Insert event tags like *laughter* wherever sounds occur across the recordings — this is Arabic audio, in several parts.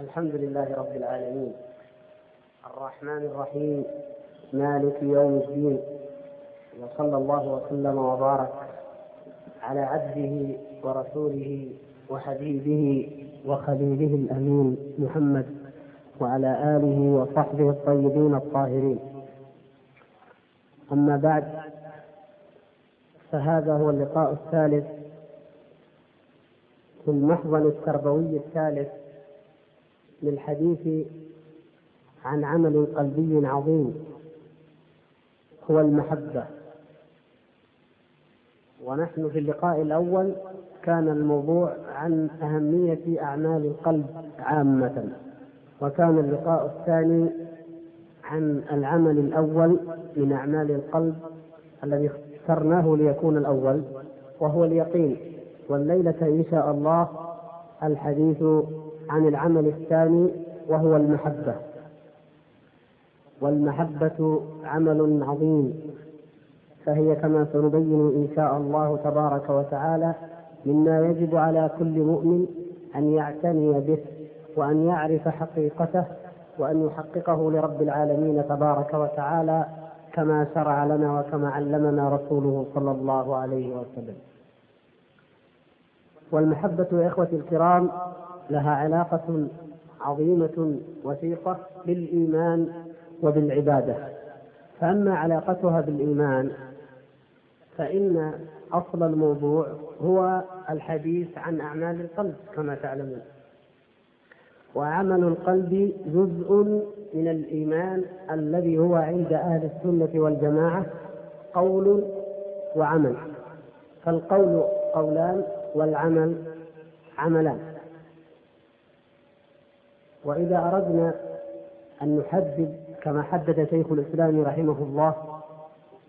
الحمد لله رب العالمين. الرحمن الرحيم. مالك يوم الدين. وصلى الله وسلم وبارك على عبده ورسوله وحبيبه وخليله الأمين محمد وعلى آله وصحبه الطيبين الطاهرين. أما بعد فهذا هو اللقاء الثالث في المحضن التربوي الثالث للحديث عن عمل قلبي عظيم هو المحبة. ونحن في اللقاء الأول كان الموضوع عن أهمية أعمال القلب عامة وكان اللقاء الثاني عن العمل الأول من أعمال القلب الذي اخترناه ليكون الأول وهو اليقين. والليلة إن شاء الله الحديث عن العمل الثاني وهو المحبة. والمحبة عمل عظيم. فهي كما سنبين إن شاء الله تبارك وتعالى مما يجب على كل مؤمن أن يعتني به وأن يعرف حقيقته وأن يحققه لرب العالمين تبارك وتعالى كما شرع لنا وكما علمنا رسوله صلى الله عليه وسلم. والمحبة يا إخوتي الكرام لها علاقة عظيمة وثيقة بالإيمان وبالعبادة. فأما علاقتها بالإيمان فإن أصل الموضوع هو الحديث عن أعمال القلب كما تعلمون. وعمل القلب جزء من الإيمان الذي هو عند أهل السنة والجماعة قول وعمل. فالقول قولان والعمل عملان. وإذا أردنا أن نحدد كما حدد شيخ الإسلام رحمه الله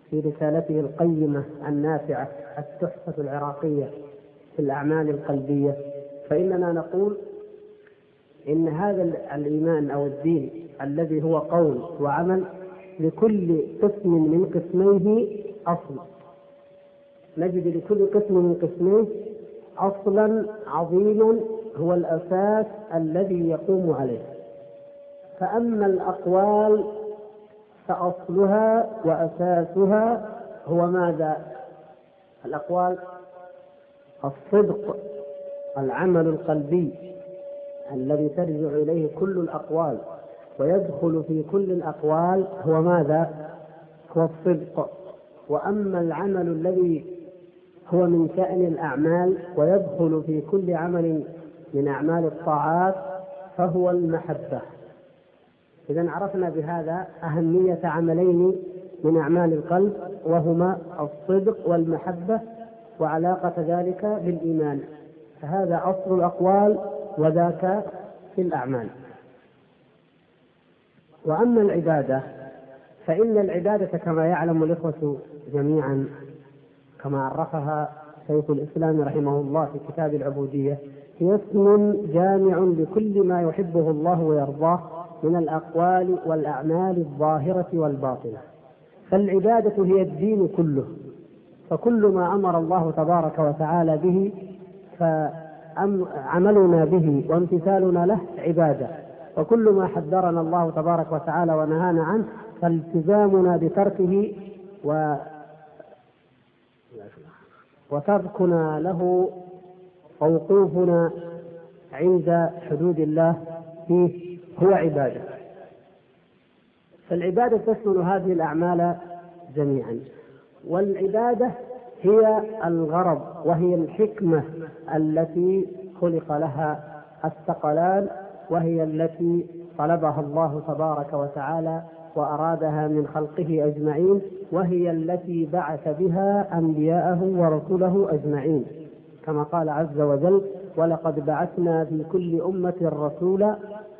في رسالته القيمة النافعة التحفة العراقية في الأعمال القلبية فإننا نقول إن هذا الإيمان أو الدين الذي هو قول وعمل لكل قسم من قسميه أصل. نجد لكل قسم من قسميه أصلا عظيما هو الأساس الذي يقوم عليه فأما الأقوال فأصلها وأساسها هو ماذا؟ الأقوال الصدق العمل القلبي الذي ترجع إليه كل الأقوال ويدخل في كل الأقوال هو ماذا؟ هو الصدق وأما العمل الذي هو من شأن الأعمال ويدخل في كل عمل من أعمال الطاعات فهو المحبة. إذا عرفنا بهذا أهمية عملين من أعمال القلب وهما الصدق والمحبة وعلاقة ذلك بالإيمان. فهذا أصل الأقوال وذاك في الأعمال. وأما العبادة فإن العبادة كما يعلم الإخوة جميعا كما عرفها شيخ الإسلام رحمه الله في كتاب العبودية هي اسم جامع لكل ما يحبه الله ويرضاه من الأقوال والأعمال الظاهرة والباطنة. فالعبادة هي الدين كله. فكل ما أمر الله تبارك وتعالى به فعملنا به وامتثالنا له عبادة. وكل ما حذرنا الله تبارك وتعالى ونهانا عنه فالتزامنا بتركه و وتركنا له ووقوفنا عند حدود الله فيه هو عبادة. فالعبادة تشمل هذه الأعمال جميعا. والعبادة هي الغرض وهي الحكمة التي خلق لها الثقلان وهي التي طلبها الله تبارك وتعالى وأرادها من خلقه أجمعين وهي التي بعث بها أنبياءه ورسله أجمعين. كما قال عز وجل ولقد بعثنا في كل أمة رسولا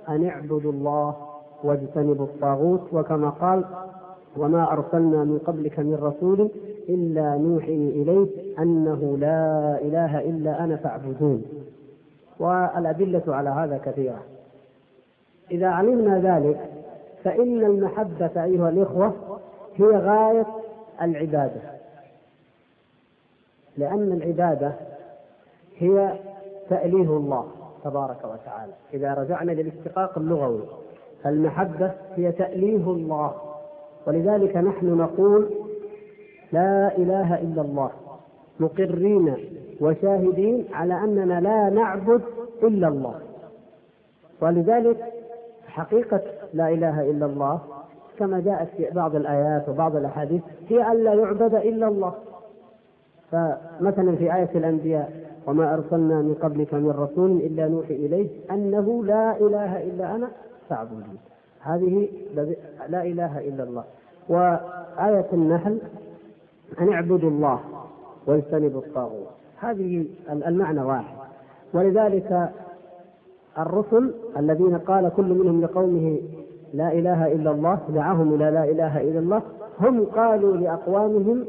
أن اعبدوا الله واجتنبوا الطاغوت وكما قال وما أرسلنا من قبلك من رسول إلا نوحي إليه أنه لا إله إلا أنا فاعبدون والأدلة على هذا كثيرة. إذا علمنا ذلك فإن المحبة أيها الإخوة هي غاية العبادة. لأن العبادة هي تأليه الله تبارك وتعالى. إذا رجعنا للاشتقاق اللغوي فالمحبة هي تأليه الله. ولذلك نحن نقول لا إله إلا الله مقرين وشاهدين على أننا لا نعبد إلا الله. ولذلك حقيقة لا إله إلا الله كما جاءت في بعض الآيات وبعض الأحاديث هي أن لا يعبد إلا الله. فمثلا في آية الأنبياء وما أرسلنا من قبلك من رسول إلا نوحي إليه أنه لا إله إلا أنا فاعبدون. هذه لا إله إلا الله. وآية النحل أن اعبدوا الله واجتنبوا الطاغوت. هذه المعنى واحد. ولذلك الرسل الذين قال كل منهم لقومه لا إله إلا الله دعاهم إلى لا إله إلا الله هم قالوا لأقوامهم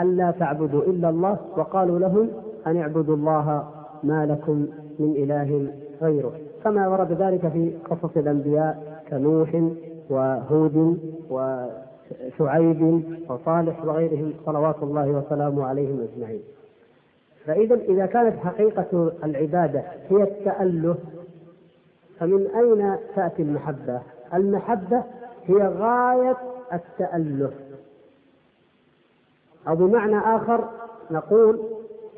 ألا تعبدوا إلا الله وقالوا لهم أن اعبدوا الله ما لكم من إله غيره. كما ورد ذلك في قصص الأنبياء كنوح وهود وشعيب وصالح وغيرهم صلوات الله وسلامه عليهم أجمعين. فإذا إذا كانت حقيقة العبادة هي التأله فمن أين تأتي المحبة؟ المحبة هي غاية التأله أو بمعنى آخر نقول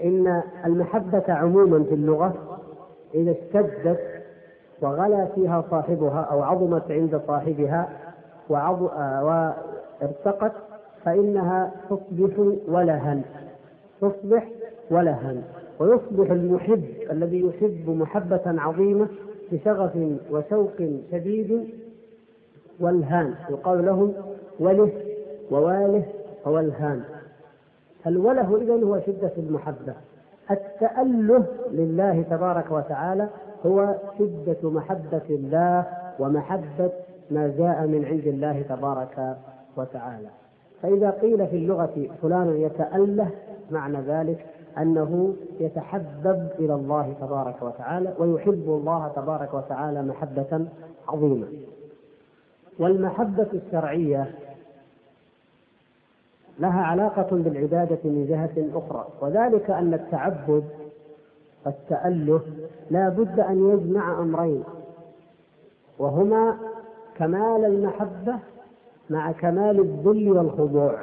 إن المحبة عموما في اللغة إذا اشتدت وغلا فيها صاحبها أو عظمت عند صاحبها وارتقت فإنها تصبح ولها. تصبح ولها. ويصبح المحب الذي يحب محبة عظيمة بشغف وشوق شديد والهان. يقال له وله وواله وولهان الوله إذا هو شدة المحبة. التأله لله تبارك وتعالى هو شدة محبة الله ومحبة ما جاء من عند الله تبارك وتعالى. فإذا قيل في اللغة فلان يتأله معنى ذلك أنه يتحبب إلى الله تبارك وتعالى ويحب الله تبارك وتعالى محبة عظيمة. والمحبة الشرعية لها علاقة بالعبادة من جهة أخرى. وذلك أن التعبد التأله لا بد أن يجمع أمرين. وهما كمال المحبة مع كمال الذل والخضوع.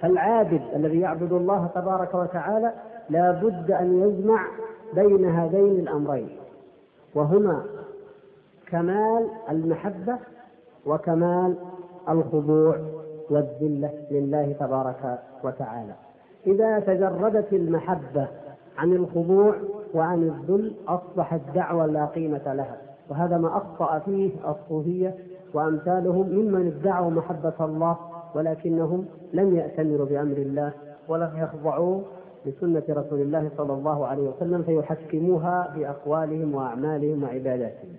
فالعابد الذي يعبد الله تبارك وتعالى لا بد أن يجمع بين هذين الأمرين. وهما كمال المحبة وكمال الخضوع. والذلة لله تبارك وتعالى. إذا تجردت المحبة عن الخضوع وعن الذل أصبحت دعوة لا قيمة لها. وهذا ما أخطأ فيه الصوفية وأمثالهم ممن ادعوا محبة الله ولكنهم لم يأتمروا بأمر الله ولم يخضعوا لسنة رسول الله صلى الله عليه وسلم فيحكموها بأقوالهم وأعمالهم وعباداتهم.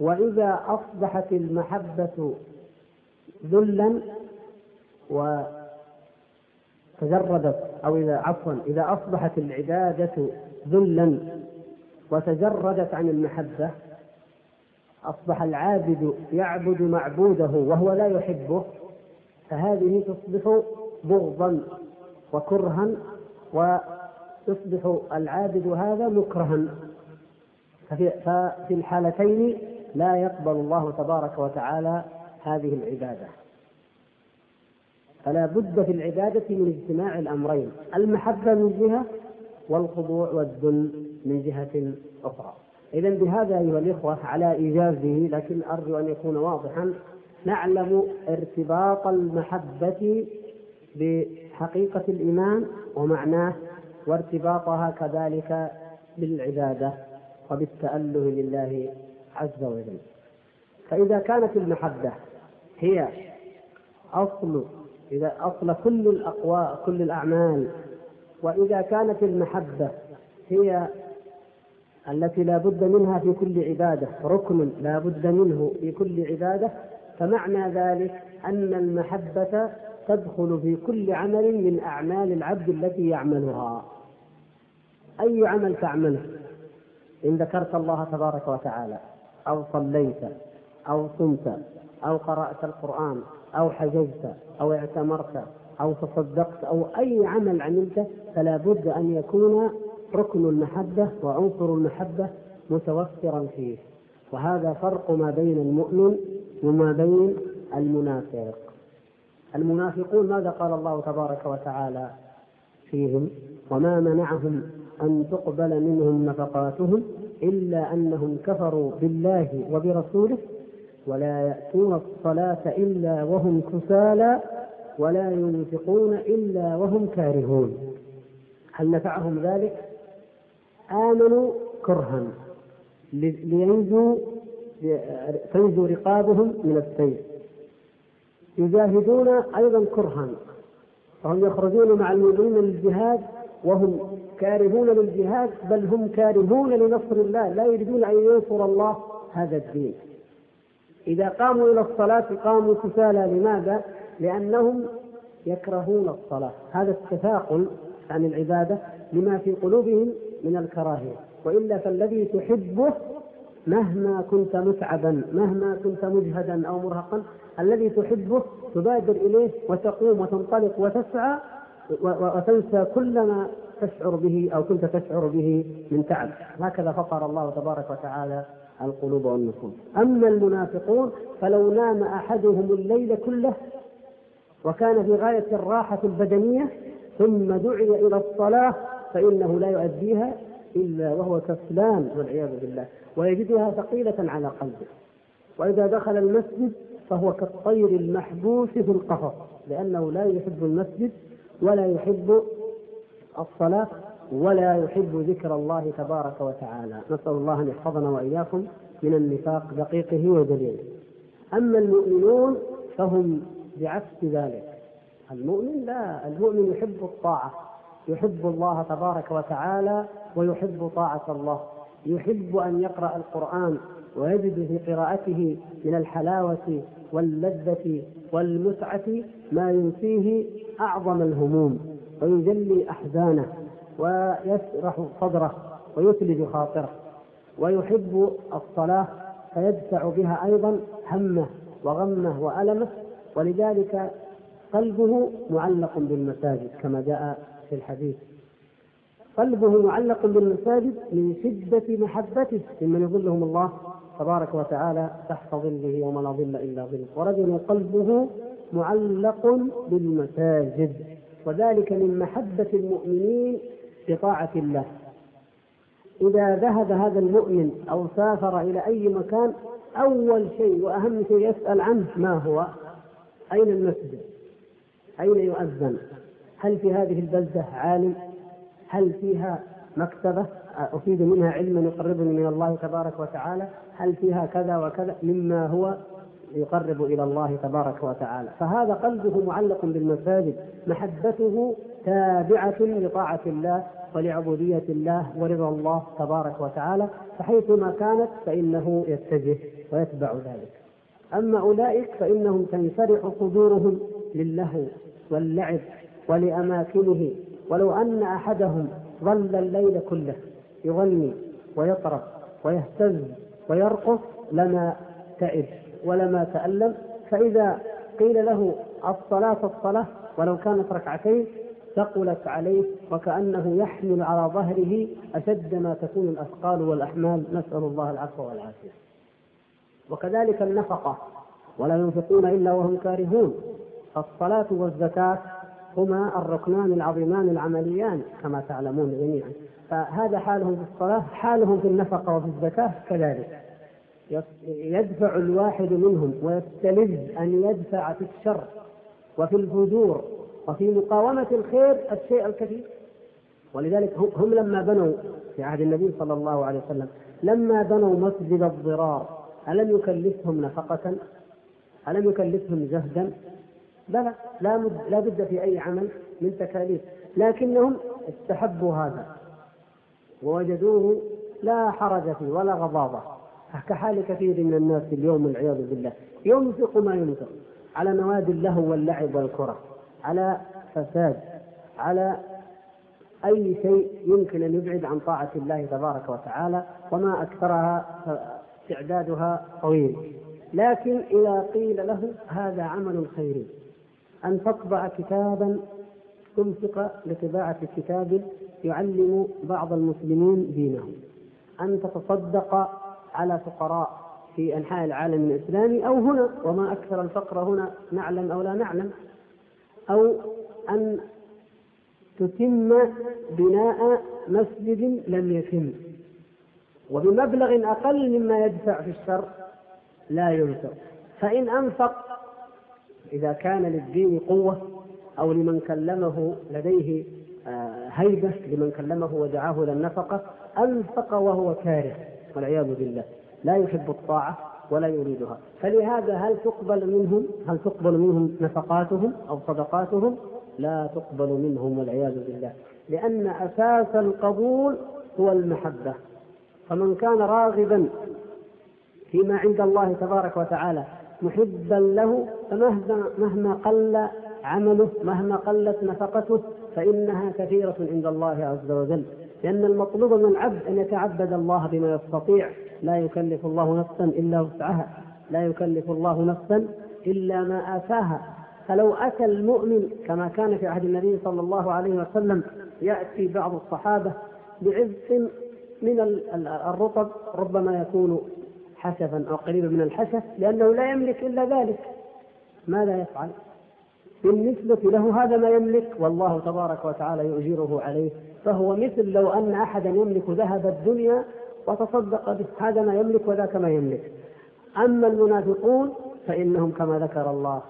وإذا أصبحت المحبة ذلا وتجردت أو إذا عفوا إذا أصبحت العبادة ذلا وتجردت عن المحبة أصبح العابد يعبد معبوده وهو لا يحبه فهذه تصبح بغضا وكرها ويصبح العابد هذا مكرها. ففي, الحالتين لا يقبل الله تبارك وتعالى هذه العبادة. فلا بد في العبادة من اجتماع الأمرين المحبة من جهة والخضوع والذل من جهة أخرى. إذا بهذا أيها الإخوة على إيجازه لكن أرجو أن يكون واضحا نعلم ارتباط المحبة بحقيقة الإيمان ومعناه وارتباطها كذلك بالعبادة وبالتأله لله عز وجل. فإذا كانت المحبة هي أصل إذا أصل كل الأقوى كل الأعمال. وإذا كانت المحبة هي التي لا بد منها في كل عبادة ركن لا بد منه في كل عبادة فمعنى ذلك أن المحبة تدخل في كل عمل من أعمال العبد التي يعملها. أي عمل تعمله؟ إن ذكرت الله تبارك وتعالى أو صليت أو صمت أو قرأت القرآن أو حججت أو اعتمرت أو تصدقت أو أي عمل عملته فلا بد أن يكون ركن المحبة وعنصر المحبة متوفرا فيه. وهذا فرق ما بين المؤمن وما بين المنافق. المنافقون ماذا قال الله تبارك وتعالى فيهم؟ وما منعهم أن تقبل منهم نفقاتهم إلا أنهم كفروا بالله وبرسوله ولا يأتون الصلاة إلا وهم كسالى ولا ينفقون إلا وهم كارهون. هل نفعهم ذلك؟ آمنوا كرها لينجوا تنجو رقابهم من السيف يجاهدون أيضا كرها فهم يخرجون مع المؤمنين للجهاد وهم كارهون للجهاد بل هم كارهون لنصر الله. لا يريدون أن ينصر الله هذا الدين. إذا قاموا إلى الصلاة قاموا كسالى لماذا؟ لأنهم يكرهون الصلاة. هذا التثاقل عن العبادة لما في قلوبهم من الكراهية. وإلا فالذي تحبه مهما كنت متعبا مهما كنت مجهدا أو مرهقا الذي تحبه تبادر إليه وتقوم وتنطلق وتسعى وتنسى كل ما تشعر به أو كنت تشعر به من تعب. هكذا فطر الله تبارك وتعالى القلوب والنفوس. أما المنافقون فلو نام أحدهم الليل كله وكان في غاية الراحة البدنية ثم دعي إلى الصلاة فإنه لا يؤديها إلا وهو كسلان والعياذ بالله ويجدها ثقيلة على قلبه. وإذا دخل المسجد فهو كالطير المحبوس في القفص لأنه لا يحب المسجد ولا يحب الصلاة ولا يحب ذكر الله تبارك وتعالى. نسأل الله أن يحفظنا وإياكم من النفاق دقيقه ودليله. أما المؤمنون فهم بعكس ذلك. المؤمن لا المؤمن يحب الطاعة يحب الله تبارك وتعالى ويحب طاعة الله. يحب أن يقرأ القرآن ويجد في قراءته من الحلاوة واللذة والمتعة ما ينسيه أعظم الهموم ويجلي أحزانه. ويشرح صدره ويثلج خاطره ويحب الصلاة فيدفع بها أيضا همه وغمه وألمه ولذلك قلبه معلق بالمساجد كما جاء في الحديث. قلبه معلق بالمساجد من شدة محبته ممن يظلهم الله تبارك وتعالى تحت ظله يوم لا ظل إلا ظله. ورجل قلبه معلق بالمساجد وذلك من محبة المؤمنين بطاعة الله إذا ذهب هذا المؤمن أو سافر إلى أي مكان أول شيء وأهم شيء يسأل عنه ما هو؟ أين المسجد؟ أين يؤذن؟ هل في هذه البلدة عالم؟ هل فيها مكتبة أفيد منها علما يقربني من الله تبارك وتعالى؟ هل فيها كذا وكذا مما هو يقرب إلى الله تبارك وتعالى فهذا قلبه معلق بالمساجد محبته تابعة لطاعة الله ولعبودية الله ورضا الله تبارك وتعالى فحيثما كانت فإنه يتجه ويتبع ذلك. أما أولئك فإنهم تنشرح صدورهم للهو واللعب ولأماكنه. ولو أن أحدهم ظل الليل كله يغني ويطرب ويهتز ويرقص لما تعب ولما تألم فإذا قيل له الصلاة الصلاة ولو كانت ركعتين ثقلت عليه وكأنه يحمل على ظهره أشد ما تكون الأثقال والأحمال. نسأل الله العفو والعافية. وكذلك النفقة ولا ينفقون إلا وهم كارهون. فالصلاة والزكاة هما الركنان العظيمان العمليان كما تعلمون جميعا. فهذا حالهم في الصلاة حالهم في النفقة وفي الزكاة كذلك. يدفع الواحد منهم ويستلذ أن يدفع في الشر وفي الفجور وفي مقاومة الخير الشيء الكثير ولذلك هم لما بنوا في عهد النبي صلى الله عليه وسلم لما بنوا مسجد الضرار ألم يكلفهم نفقة؟ ألم يكلفهم جهدا؟ بلى لا, لا بد في أي عمل من تكاليف لكنهم استحبوا هذا ووجدوه لا حرج فيه ولا غضاضة كحال كثير من الناس اليوم والعياذ بالله ينفق ما ينفق على نوادي اللهو واللعب والكرة على فساد على أي شيء يمكن أن يبعد عن طاعة الله تبارك وتعالى وما أكثرها استعدادها طويل. لكن إذا قيل له هذا عمل خيري أن تطبع كتابا تنفق لطباعة كتاب يعلم بعض المسلمين دينهم. أن تتصدق على فقراء في أنحاء العالم الإسلامي أو هنا وما أكثر الفقر هنا نعلم أو لا نعلم. أو أن تتم بناء مسجد لم يتم. وبمبلغ أقل مما يدفع في الشر لا ينفق. فإن أنفق إذا كان للدين قوة أو لمن كلمه لديه آه، هيبة لمن كلمه ودعاه إلى النفقة أنفق وهو كاره والعياذ بالله. لا يحب الطاعة ولا يريدها. فلهذا هل تقبل منهم هل تقبل منهم نفقاتهم أو صدقاتهم؟ لا تقبل منهم والعياذ بالله. لأن أساس القبول هو المحبة. فمن كان راغبا فيما عند الله تبارك وتعالى محبا له فمهما مهما قل عمله مهما قلت نفقته فإنها كثيرة عند الله عز وجل. لأن المطلوب من العبد أن يتعبد الله بما يستطيع. لا يكلف الله نفسا إلا وسعها. لا يكلف الله نفسا إلا ما آتاها. فلو أتى المؤمن كما كان في عهد النبي صلى الله عليه وسلم يأتي بعض الصحابة بعزق من الرطب ربما يكون حشفا أو قريبا من الحشف لأنه لا يملك إلا ذلك. ماذا يفعل؟ بالنسبة له هذا ما يملك والله تبارك وتعالى يؤجره عليه. فهو مثل لو أن أحدا يملك ذهب الدنيا وتصدق به هذا ما يملك وذاك ما يملك. أما المنافقون فإنهم كما ذكر الله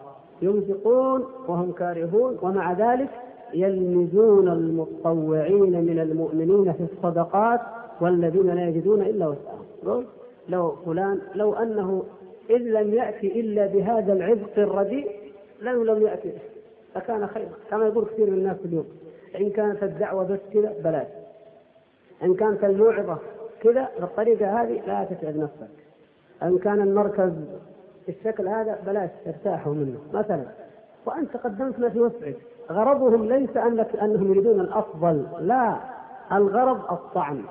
ينفقون وهم كارهون ومع ذلك يلمزون المتطوعين من المؤمنين في الصدقات والذين لا يجدون إلا وسعهم. لو فلان لو أنه إذ لم يأتي إلا بهذا العبق الرديء لو لم يأتي لكان خيرا كما يقول كثير من الناس اليوم. إن كانت الدعوة بس كذا بلاش. إن كانت الموعظة كذا بالطريقة هذه لا تتعب نفسك. إن كان المركز بالشكل هذا بلاش ارتاحوا منه. مثلا وأنت قدمت ما في وسعك. غرضهم ليس أنك أنهم يريدون الأفضل لا. الغرض الطعن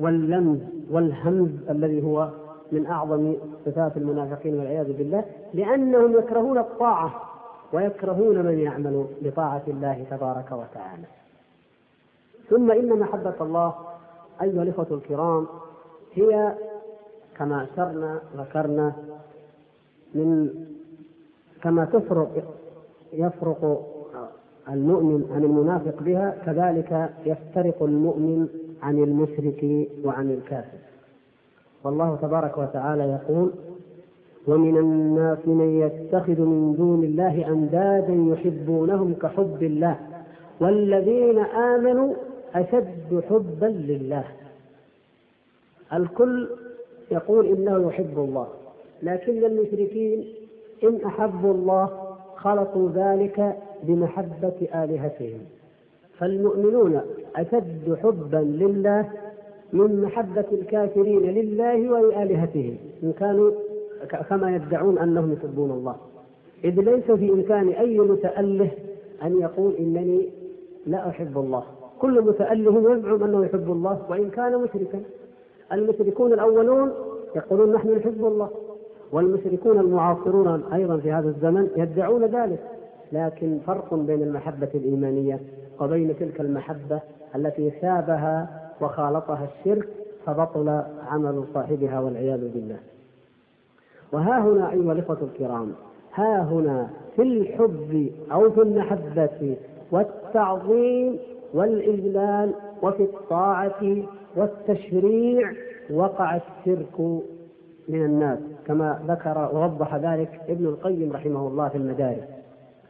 واللمز والهمز الذي هو من أعظم صفات المنافقين والعياذ بالله لأنهم يكرهون الطاعة. ويكرهون من يعمل بطاعة الله تبارك وتعالى. ثم إن محبة الله أيها الإخوة الكرام هي كما أشرنا ذكرنا من كما تفرق يفرق المؤمن عن المنافق بها كذلك يفترق المؤمن عن المشرك وعن الكافر. والله تبارك وتعالى يقول ومن الناس من يتخذ من دون الله أندادا يحبونهم كحب الله والذين آمنوا أشد حبا لله. الكل يقول إنه يحب الله لكن المشركين إن أحبوا الله خلطوا ذلك بمحبة آلهتهم. فالمؤمنون أشد حبا لله من محبة الكافرين لله ولآلهتهم إن كانوا كما يدعون أنهم يحبون الله. إذ ليس في إمكان أي متأله أن يقول إنني لا أحب الله. كل متأله يزعم أنه يحب الله وإن كان مشركا. المشركون الأولون يقولون نحن نحب الله. والمشركون المعاصرون أيضا في هذا الزمن يدعون ذلك. لكن فرق بين المحبة الإيمانية وبين تلك المحبة التي شابه وخالطها الشرك فبطل عمل صاحبها والعياذ بالله. وها هنا أيها الإخوة الكرام ها هنا في الحب أو في المحبة والتعظيم والإجلال وفي الطاعة والتشريع وقع الشرك من الناس كما ذكر ووضح ذلك ابن القيم رحمه الله في المدارس.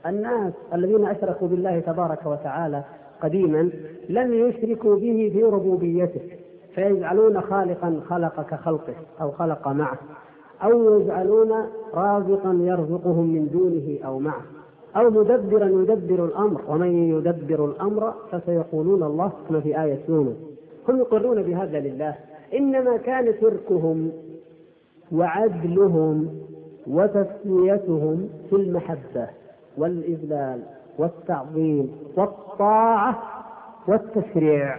الناس الذين أشركوا بالله تبارك وتعالى قديما لم يشركوا به في ربوبيته فيجعلون خالقا خلق كخلقه أو خلق معه. أو يجعلون رازقا يرزقهم من دونه أو معه. أو مدبرا يدبر الأمر ومن يدبر الأمر فسيقولون الله كما في آية يونس هم يقرون بهذا لله. إنما كان تركهم وعدلهم وتسميتهم في المحبة والإذلال والتعظيم والطاعة والتشريع.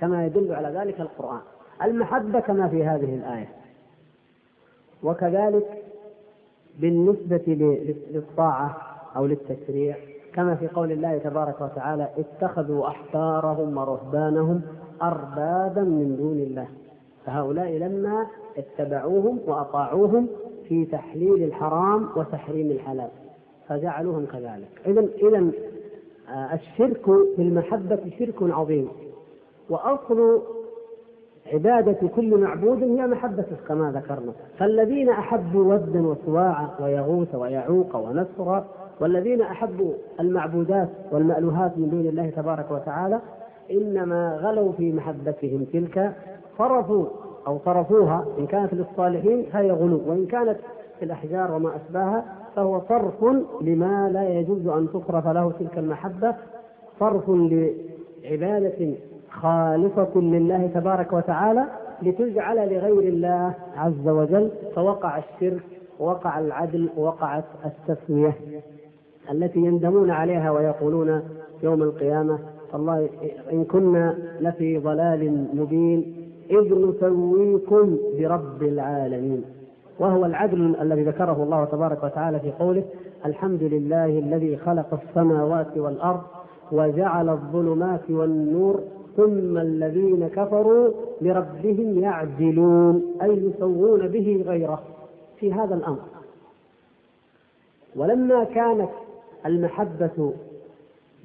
كما يدل على ذلك القرآن. المحبة كما في هذه الآية. وكذلك بالنسبة للطاعة أو للتشريع كما في قول الله تبارك وتعالى اتخذوا أحبارهم ورهبانهم أربابا من دون الله. فهؤلاء لما اتبعوهم وأطاعوهم في تحليل الحرام وتحريم الحلال فجعلوهم كذلك. إذا إذا آه، الشرك في المحبة شرك عظيم. وأصل عبادة كل معبود هي محبته كما ذكرنا. فالذين أحبوا ودا وسواعا ويغوث ويعوق ونسرا والذين أحبوا المعبودات والمألوهات من دون الله تبارك وتعالى إنما غلوا في محبتهم تلك. صرفوا أو صرفوها إن كانت للصالحين فهي غلو وإن كانت في الأحجار وما أشباهها فهو صرف لما لا يجوز أن تصرف له تلك المحبة صرف لعبادة خالصة لله تبارك وتعالى لتجعل لغير الله عز وجل فوقع الشرك ووقع العدل ووقعت التسوية التي يندمون عليها ويقولون يوم القيامة والله إن كنا لفي ضلال مبين إذ نسويكم برب العالمين. وهو العدل الذي ذكره الله تبارك وتعالى في قوله الحمد لله الذي خلق السماوات والأرض وجعل الظلمات والنور ثم الذين كفروا لربهم يعدلون أي يسوون به غيره في هذا الأمر. ولما كانت المحبة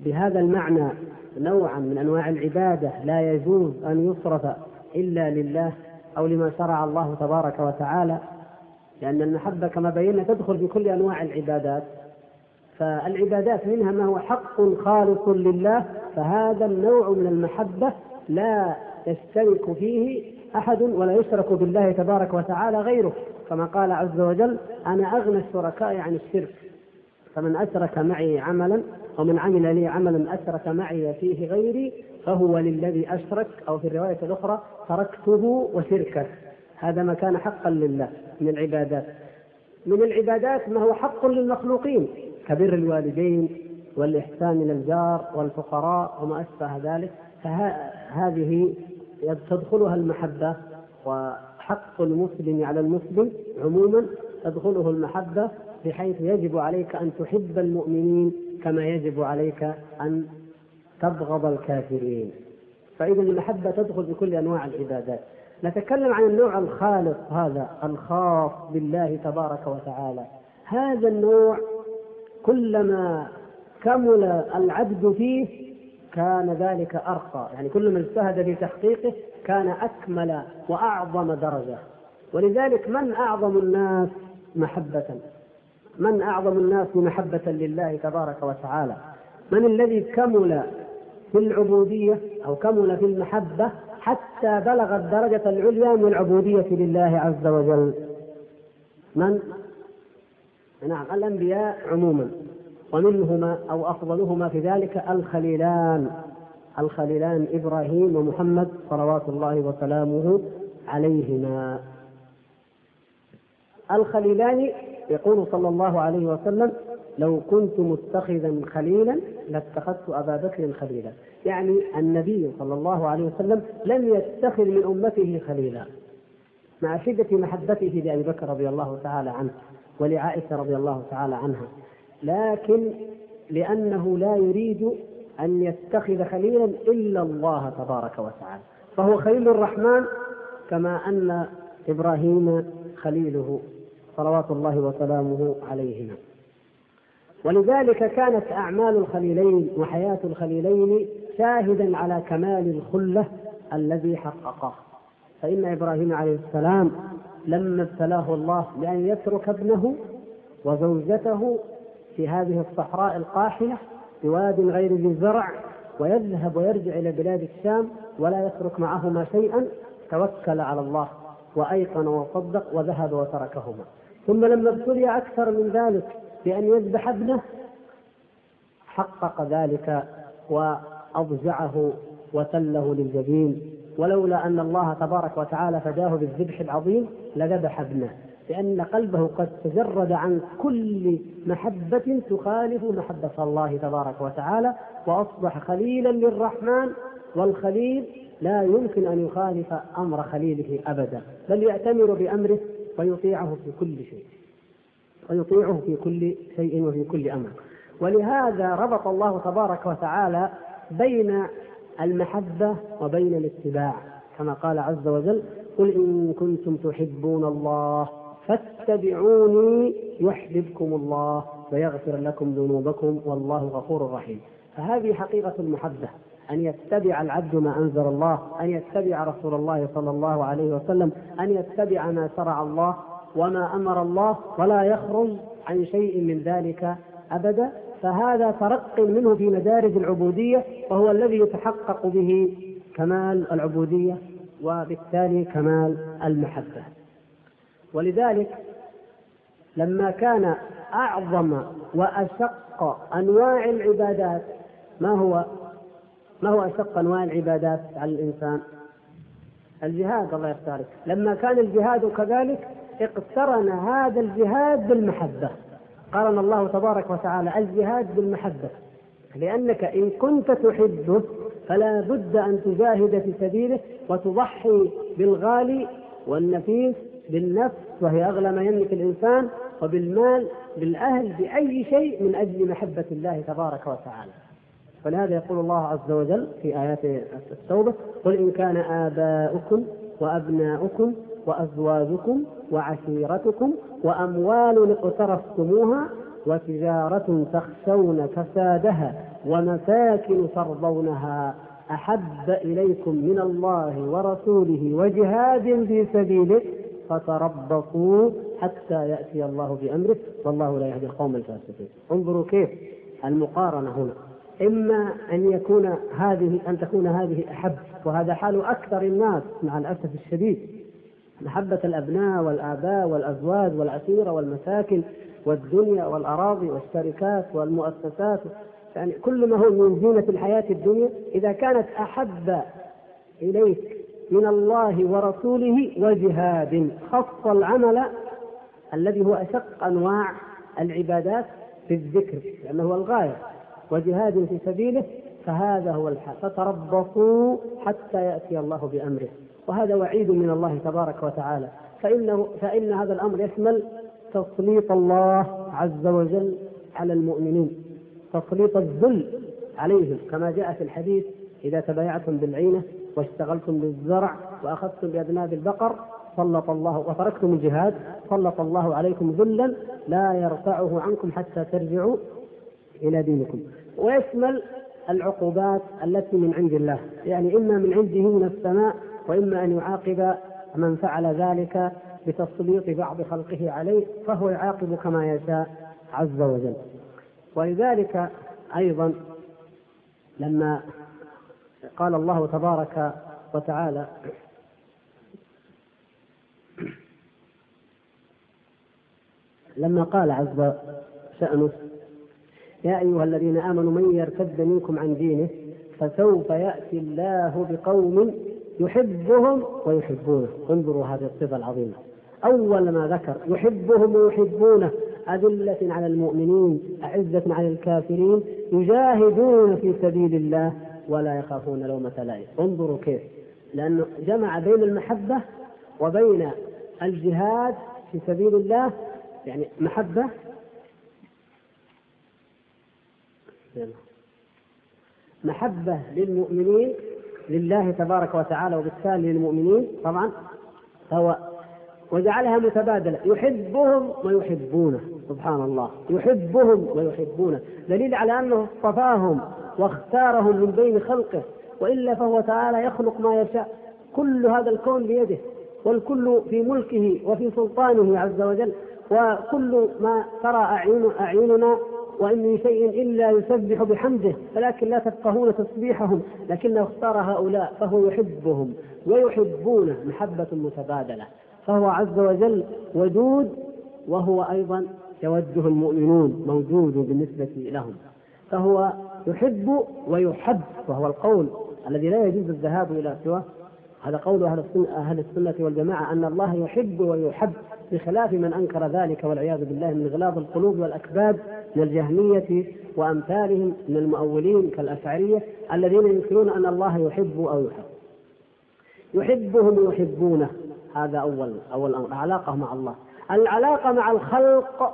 بهذا المعنى نوعا من أنواع العبادة لا يجوز أن يصرف إلا لله أو لما شرع الله تبارك وتعالى لأن المحبة كما بينا تدخل في كل أنواع العبادات. فالعبادات منها ما هو حق خالص لله فهذا النوع من المحبة لا يشترك فيه أحد ولا يشرك بالله تبارك وتعالى غيره. كما قال عز وجل أنا أغنى الشركاء عن الشرك فمن أشرك معي عملا ومن عمل لي عملا أشرك معي فيه غيري فهو للذي أشرك. أو في الرواية الأخرى تركته وشركه. هذا ما كان حقا لله من العبادات. من العبادات ما هو حق للمخلوقين. كبر الوالدين والإحسان إلى الجار والفقراء وما أشبه ذلك فهذه تدخلها المحبة وحق المسلم على المسلم عموما تدخله المحبة بحيث يجب عليك أن تحب المؤمنين كما يجب عليك أن تبغض الكافرين. فإذا المحبة تدخل في كل أنواع العبادات. نتكلم عن النوع الخالص هذا الخاص بالله تبارك وتعالى. هذا النوع كلما كمل العبد فيه كان ذلك أرقى. يعني كلما اجتهد في تحقيقه كان أكمل وأعظم درجة. ولذلك من أعظم الناس محبة؟ من أعظم الناس محبة لله تبارك وتعالى؟ من الذي كمل في العبودية أو كمل في المحبة حتى بلغ الدرجة العليا من العبودية لله عز وجل؟ من؟ نعم الأنبياء عموما ومنهما أو أفضلهما في ذلك الخليلان. الخليلان إبراهيم ومحمد صلوات الله وسلامه عليهما. الخليلان يقول صلى الله عليه وسلم لو كنت متخذا خليلا لاتخذت أبا بكر خليلا. يعني النبي صلى الله عليه وسلم لم يتخذ من أمته خليلا مع شدة محبته لأبي بكر رضي الله تعالى عنه. ولعائشة رضي الله تعالى عنها. لكن لأنه لا يريد أن يتخذ خليلا إلا الله تبارك وتعالى. فهو خليل الرحمن كما أن إبراهيم خليله صلوات الله وسلامه عليهما. ولذلك كانت أعمال الخليلين وحياة الخليلين شاهدا على كمال الخلة الذي حققه. فإن إبراهيم عليه السلام لما ابتلاه الله بأن يترك ابنه وزوجته في هذه الصحراء القاحلة بواد غير ذي زرع ويذهب ويرجع إلى بلاد الشام ولا يترك معهما شيئا توكل على الله وأيقن وصدق وذهب وتركهما. ثم لما ابتلي أكثر من ذلك بأن يذبح ابنه حقق ذلك وأضجعه وتله للجبين. ولولا أن الله تبارك وتعالى فداه بالذبح العظيم لذبح ابنه لأن قلبه قد تجرد عن كل محبة تخالف محبة الله تبارك وتعالى وأصبح خليلا للرحمن والخليل لا يمكن أن يخالف أمر خليله أبدا بل يأتمر بأمره ويطيعه في كل شيء ويطيعه في كل شيء وفي كل أمر. ولهذا ربط الله تبارك وتعالى بين المحبة وبين الاتباع كما قال عز وجل قل إن كنتم تحبون الله فاتبعوني يحببكم الله ويغفر لكم ذنوبكم والله غفور رحيم. فهذه حقيقة المحبة أن يتبع العبد ما أنزل الله أن يتبع رسول الله صلى الله عليه وسلم أن يتبع ما شرع الله وما أمر الله ولا يخرج عن شيء من ذلك أبدا. فهذا ترق منه في مدارج العبودية وهو الذي يتحقق به كمال العبودية وبالتالي كمال المحبة. ولذلك لما كان أعظم وأشق أنواع العبادات ما هو؟ ما هو أشق أنواع العبادات على الإنسان؟ الجهاد الله يختارك. لما كان الجهاد كذلك اقترن هذا الجهاد بالمحبة. قارن الله تبارك وتعالى الجهاد بالمحبة. لأنك إن كنت تحبه فلا بد أن تجاهد في سبيله وتضحي بالغالي والنفيس بالنفس وهي أغلى ما يملك الإنسان وبالمال بالأهل بأي شيء من أجل محبة الله تبارك وتعالى. فلهذا يقول الله عز وجل في آيات التوبة قل إن كان آباؤكم وأبناؤكم وأزواجكم وعشيرتكم وأموال اقترفتموها وتجارة تخشون كسادها ومساكن ترضونها أحب إليكم من الله ورسوله وجهاد في سبيله فتربصوا حتى يأتي الله بأمره والله لا يهدي القوم الفاسقين. انظروا كيف المقارنة هنا. إما أن يكون هذه أن تكون هذه أحب وهذا حال أكثر الناس مع الأسف الشديد. محبة الأبناء والآباء والأزواج والعشيرة والمساكن والدنيا والأراضي والشركات والمؤسسات. يعني كل ما هو من زينة الحياة الدنيا إذا كانت أحب إليك من الله ورسوله وجهاد خص العمل الذي هو أشق أنواع العبادات في الذكر لأنه هو الغاية وجهاد في سبيله فهذا هو الحال فتربصوا حتى يأتي الله بأمره. وهذا وعيد من الله تبارك وتعالى. فإنه فإن هذا الأمر يشمل تسليط الله عز وجل على المؤمنين. تسليط الذل عليهم كما جاء في الحديث إذا تبايعتم بالعينة واشتغلتم بالزرع وأخذتم بأذناب البقر سلط الله وتركتم الجهاد سلط الله عليكم ذلا لا يرفعه عنكم حتى ترجعوا إلى دينكم. ويشمل العقوبات التي من عند الله. يعني إما من عنده من السماء وإما أن يعاقب من فعل ذلك بتسليط بعض خلقه عليه فهو يعاقب كما يشاء عز وجل. ولذلك أيضا لما قال الله تبارك وتعالى *clears throat* لما قال عز شأنه يا أيها الذين آمنوا من يرتد منكم عن دينه فسوف يأتي الله بقوم يحبهم ويحبونه. انظروا هذه الصفة العظيمة. أول ما ذكر يحبهم ويحبونه أذلة على المؤمنين أعزة على الكافرين يجاهدون في سبيل الله ولا يخافون لومة لائم. انظروا كيف. لأنه جمع بين المحبة وبين الجهاد في سبيل الله يعني محبة. محبة للمؤمنين لله تبارك وتعالى وبالتالي للمؤمنين طبعا هو وجعلها متبادلة. يحبهم ويحبونه سبحان الله يحبهم ويحبونه. دليل على أنه اصطفاهم واختارهم من بين خلقه وإلا فهو تعالى يخلق ما يشاء. كل هذا الكون بيده والكل في ملكه وفي سلطانه عز وجل وكل ما ترى أعين أعيننا وإن من شيء إلا يسبح بحمده ولكن لا تفقهون تسبيحهم لكنه اختار هؤلاء فهو يحبهم ويحبونه محبة متبادلة فهو عز وجل ودود وهو أيضا يوده المؤمنون موجود بالنسبة لهم فهو يحب ويحب وهو القول الذي لا يجوز الذهاب إلى سواه. هذا قول أهل السنة, أهل السنة والجماعة أن الله يحب ويحب بخلاف من أنكر ذلك والعياذ بالله من غلاظ القلوب والأكباد. من الجهمية وأمثالهم من المؤولين كالأشعرية الذين ينكرون أن الله يحب أو يحب. يحبهم ويحبونه. هذا أول أول أمر. علاقة مع الله. العلاقة مع الخلق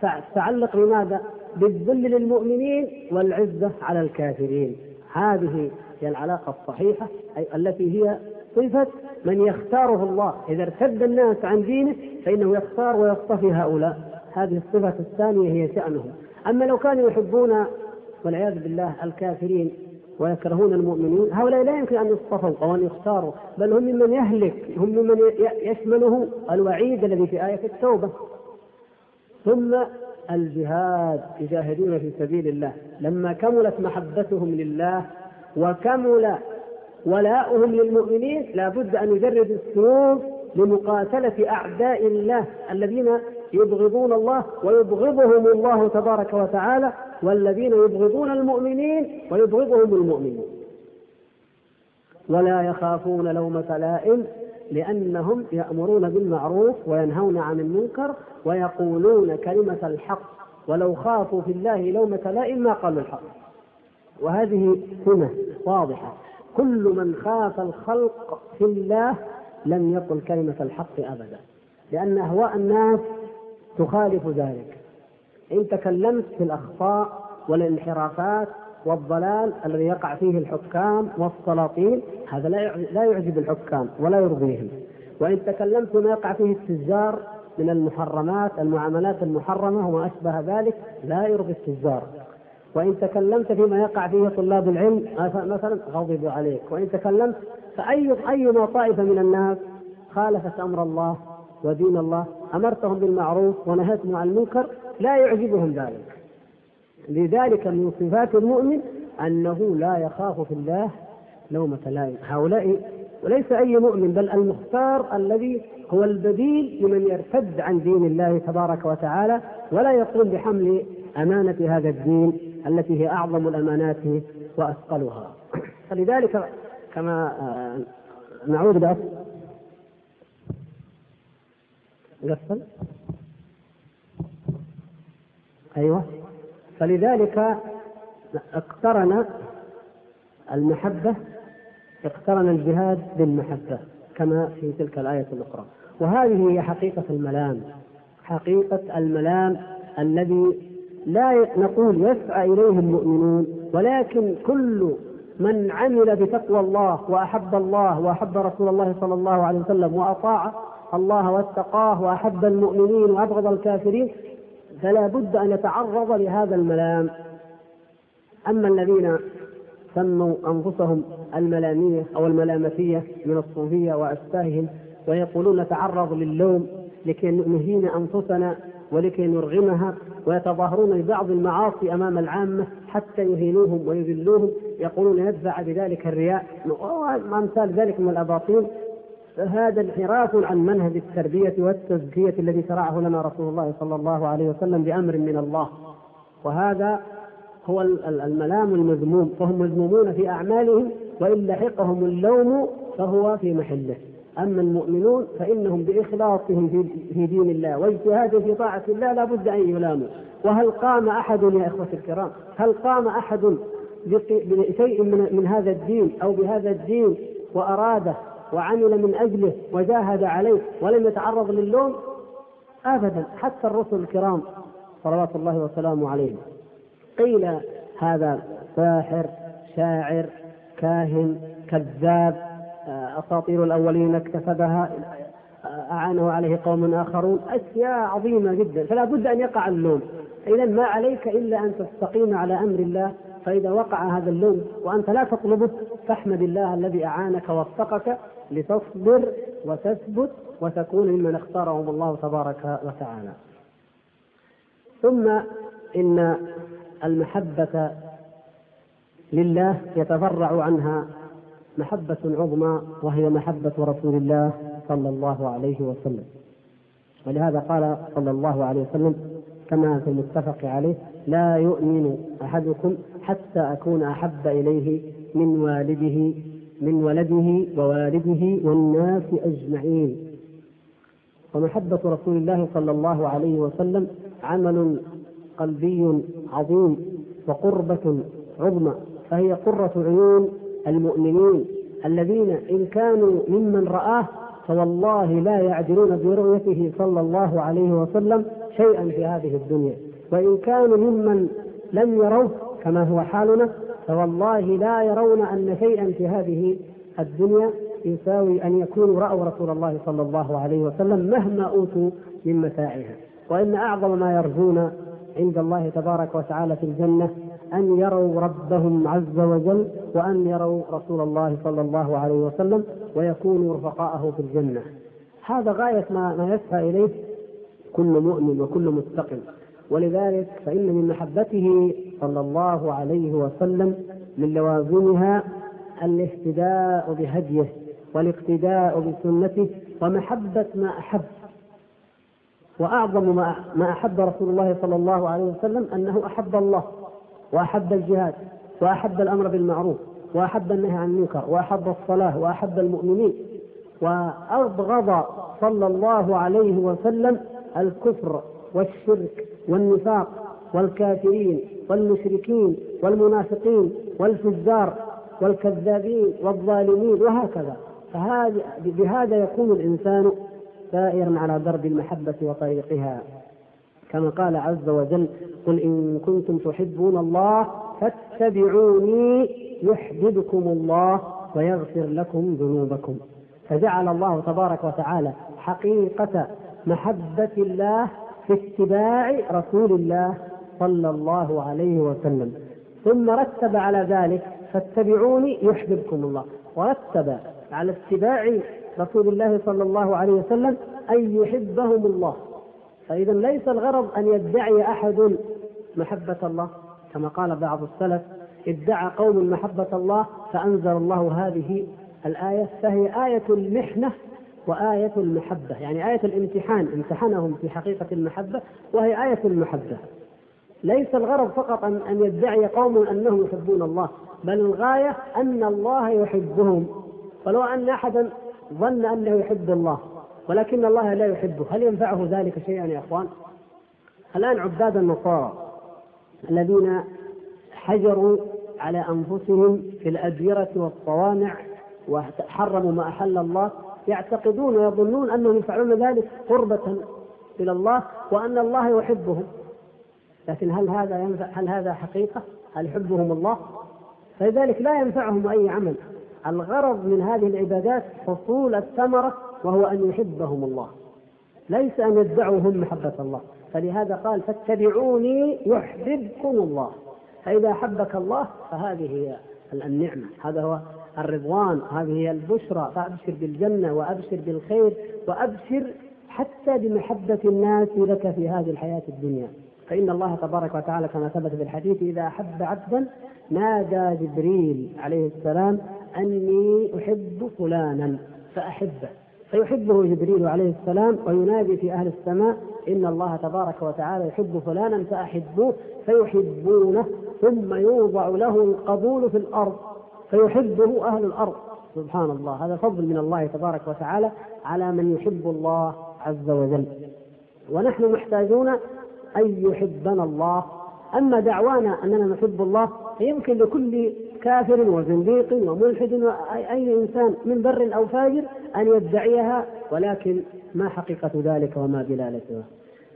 تتعلق بماذا؟ بالذل للمؤمنين والعزة على الكافرين. هذه هي العلاقة الصحيحة أي التي هي صفة من يختاره الله. إذا ارتد الناس عن دينه فإنه يختار ويصطفي هؤلاء. هذه الصفة الثانية هي شأنهم. أما لو كانوا يحبون والعياذ بالله الكافرين ويكرهون المؤمنين هؤلاء لا يمكن أن يصطفوا أو أن يختاروا بل هم ممن يهلك هم ممن يشمله الوعيد الذي في آية التوبة. ثم الجهاد يجاهدون في سبيل الله. لما كملت محبتهم لله وكمل ولاؤهم للمؤمنين لا بد أن يجرد السيوف لمقاتلة أعداء الله الذين يبغضون الله ويبغضهم الله تبارك وتعالى والذين يبغضون المؤمنين ويبغضهم المؤمنين ولا يخافون لومة لائم لأنهم يأمرون بالمعروف وينهون عن المنكر ويقولون كلمة الحق ولو خافوا في الله لومة لائم ما قالوا الحق. وهذه سنة واضحة. كل من خاف الخلق في الله لم يقل كلمة الحق أبدا. لأن أهواء الناس تخالف ذلك. إن تكلمت في الأخطاء والانحرافات والضلال الذي يقع فيه الحكام والسلاطين هذا لا يعجب الحكام ولا يرضيهم. وإن تكلمت فيما يقع فيه التجار من المحرمات المعاملات المحرمة وما أشبه ذلك لا يرضي التجار. وإن تكلمت فيما يقع فيه طلاب العلم مثلا غضبوا عليك. وإن تكلمت فأي أيما طائفة من الناس خالفت أمر الله ودين الله أمرتهم بالمعروف ونهيتهم عن المنكر لا يعجبهم ذلك. لذلك من صفات المؤمن أنه لا يخاف في الله لومة لائم. هؤلاء وليس أي مؤمن بل المختار الذي هو البديل لمن يرتد عن دين الله تبارك وتعالى ولا يقوم بحمل أمانة هذا الدين التي هي أعظم الأمانات وأثقلها. فلذلك كما آه، نعود بأس قفل أيوه. فلذلك اقترن المحبة اقترن الجهاد بالمحبة كما في تلك الآية الأخرى. وهذه هي حقيقة الملام. حقيقة الملام الذي لا نقول يسعى إليه المؤمنون ولكن كل من عمل بتقوى الله وأحب الله وأحب رسول الله صلى الله عليه وسلم وأطاع الله واتقاه وأحب المؤمنين وأبغض الكافرين فلا بد أن يتعرض لهذا الملام. أما الذين سموا أنفسهم الملامية أو الملامتية من الصوفية وأشباههم ويقولون نتعرض للوم لكي نهين أنفسنا ولكي نرغمها ويتظاهرون ببعض المعاصي أمام العامة حتى يهينوهم ويذلوهم يقولون يدفع بذلك الرياء. وامثال ذلك من الأباطيل. فهذا انحراف عن منهج التربية والتزكية الذي شرعه لنا رسول الله صلى الله عليه وسلم بأمر من الله. وهذا هو الملام المذموم. فهم مذمومون في أعمالهم وإن لحقهم اللوم فهو في محله. أما المؤمنون فإنهم بإخلاصهم في دين الله واجتهادهم في طاعة الله لا بد أن يلاموا. وهل قام أحد يا إخوة الكرام؟ هل قام أحد بشيء من, من هذا الدين أو بهذا الدين وأراده وعمل من أجله وجاهد عليه ولم يتعرض للوم؟ أبدا. حتى الرسل الكرام صلوات الله وسلامه عليهم. قيل هذا ساحر شاعر كاهن كذاب أساطير الأولين اكتسبها أعانه عليه قوم آخرون. أشياء عظيمة جدا. فلا بد أن يقع اللوم. اذا ما عليك إلا أن تستقيم على أمر الله. فإذا وقع هذا اللوم وأنت لا تطلبه فاحمد الله الذي أعانك ووفقك لتصبر وتثبت وتكون ممن اختارهم الله تبارك وتعالى. ثم إن المحبة لله يتفرع عنها محبة عظمى وهي محبة رسول الله صلى الله عليه وسلم. ولهذا قال صلى الله عليه وسلم كما في المتفق عليه لا يؤمن أحدكم حتى أكون أحب إليه من والده من ولده ووالده والناس أجمعين. ومحبة رسول الله صلى الله عليه وسلم عمل قلبي عظيم وقربة عظمى فهي قرة عيون المؤمنين الذين إن كانوا ممن رآه فوالله لا يعدلون برؤيته صلى الله عليه وسلم شيئا في هذه الدنيا. وإن كانوا ممن لم يروه كما هو حالنا فوالله لا يرون أن شيئا في هذه الدنيا يساوي أن يكونوا رأوا رسول الله صلى الله عليه وسلم مهما أوتوا من متاعها وإن أعظم ما يرجون عند الله تبارك وتعالى في الجنة أن يروا ربهم عز وجل وأن يروا رسول الله صلى الله عليه وسلم ويكونوا رفقاءه في الجنة. هذا غاية ما, ما يسعى إليه كل مؤمن وكل مستقم ولذلك فإن من محبته صلى الله عليه وسلم من لوازمها الاهتداء بهديه والاقتداء بسنته ومحبة ما أحب. وأعظم ما ما أحب رسول الله صلى الله عليه وسلم أنه أحب الله وأحب الجهاد وأحب الأمر بالمعروف. وأحب النهي عن المنكر وأحب الصلاة وأحب المؤمنين. وأبغض صلى الله عليه وسلم الكفر والشرك والنفاق والكافرين والمشركين والمنافقين والفجار والكذابين والظالمين وهكذا. فهذا بهذا يكون الإنسان سائرا على درب المحبة وطريقها. كما قال عز وجل قل إن كنتم تحبون الله فاتبعوني يحببكم الله ويغفر لكم ذنوبكم. فجعل الله تبارك وتعالى حقيقة محبة الله في اتباع رسول الله صلى الله عليه وسلم. ثم رتب على ذلك فاتبعوني يحببكم الله. ورتب على اتباع رسول الله صلى الله عليه وسلم أن يحبهم الله. فإذا ليس الغرض أن يدعي أحد محبة الله كما قال بعض السلف ادعى قوم محبة الله فأنزل الله هذه الآية فهي آية المحنة وآية المحبة. يعني آية الامتحان امتحنهم في حقيقة المحبة وهي آية المحبة. ليس الغرض فقط أن أن يدعي قوم أنهم يحبون الله بل الغاية أن الله يحبهم. ولو أن أحدا ظن أنه يحب الله ولكن الله لا يحبه هل ينفعه ذلك شيئا يا إخوان؟ الآن عباد النصارى الذين حجروا على أنفسهم في الاديره والصوامع وحرموا ما أحل الله يعتقدون ويظنون أنهم يفعلون ذلك قربة إلى الله وأن الله يحبهم. لكن هل هذا ينفع؟ هل هذا حقيقة؟ هل يحبهم الله؟ فلذلك لا ينفعهم أي عمل. الغرض من هذه العبادات حصول الثمرة وهو أن يحبهم الله. ليس أن يدعوا هم محبة الله. فلهذا قال فاتبعوني يحببكم الله. فإذا أحبك الله فهذه هي النعمة. هذا هو الرضوان هذه هي البشرى. فأبشر بالجنة وأبشر بالخير وأبشر حتى بمحبة الناس لك في هذه الحياة الدنيا. فإن الله تبارك وتعالى كما ثبت في الحديث إذا أحب عبدا نادى جبريل عليه السلام أني أحب فلانا فأحبه. فيحبه جبريل عليه السلام وينادي في أهل السماء إن الله تبارك وتعالى يحب فلانا فأحبوه فيحبونه ثم يوضع له القبول في الأرض فيحبه أهل الأرض. سبحان الله هذا فضل من الله تبارك وتعالى على من يحب الله عز وجل. ونحن محتاجون أن يحبنا الله. أما دعوانا أننا نحب الله فيمكن لكل كافر وزنديق وملحد وأي إنسان من بر أو فاجر أن يدعيها ولكن ما حقيقة ذلك وما دلالتها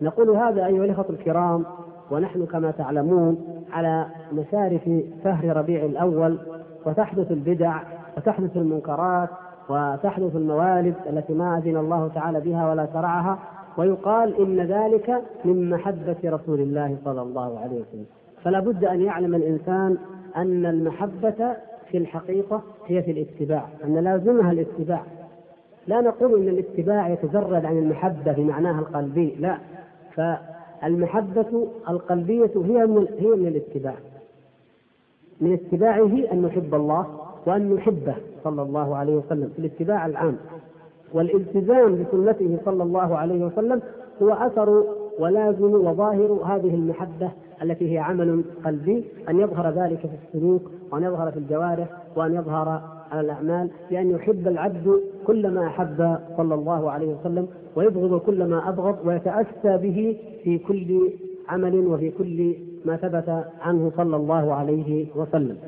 نقول هذا أيها الأخوة الكرام ونحن كما تعلمون على مشارف شهر ربيع الأول وتحدث البدع وتحدث المنكرات وتحدث الموالد التي ما أذن الله تعالى بها ولا شرعها ويقال إن ذلك من محبة رسول الله صلى الله عليه وسلم. فلا بد أن يعلم الإنسان أن المحبة في الحقيقة هي في الاتباع أن لازمها الاتباع. لا نقول أن الاتباع يتجرد عن المحبة بمعناها القلبي لا. فالمحبة القلبية هي من هي من الاتباع. من اتباعه أن نحب الله وأن نحبه صلى الله عليه وسلم في الاتباع العام. والالتزام بسنته صلى الله عليه وسلم هو أثر ولازم وظاهر هذه المحبة التي هي عمل قلبي أن يظهر ذلك في السلوك وأن يظهر في الجوارح وأن يظهر على الأعمال بأن يحب العبد كل ما أحب صلى الله عليه وسلم ويبغض كل ما أبغض ويتأسى به في كل عمل وفي كل ما ثبت عنه صلى الله عليه وسلم.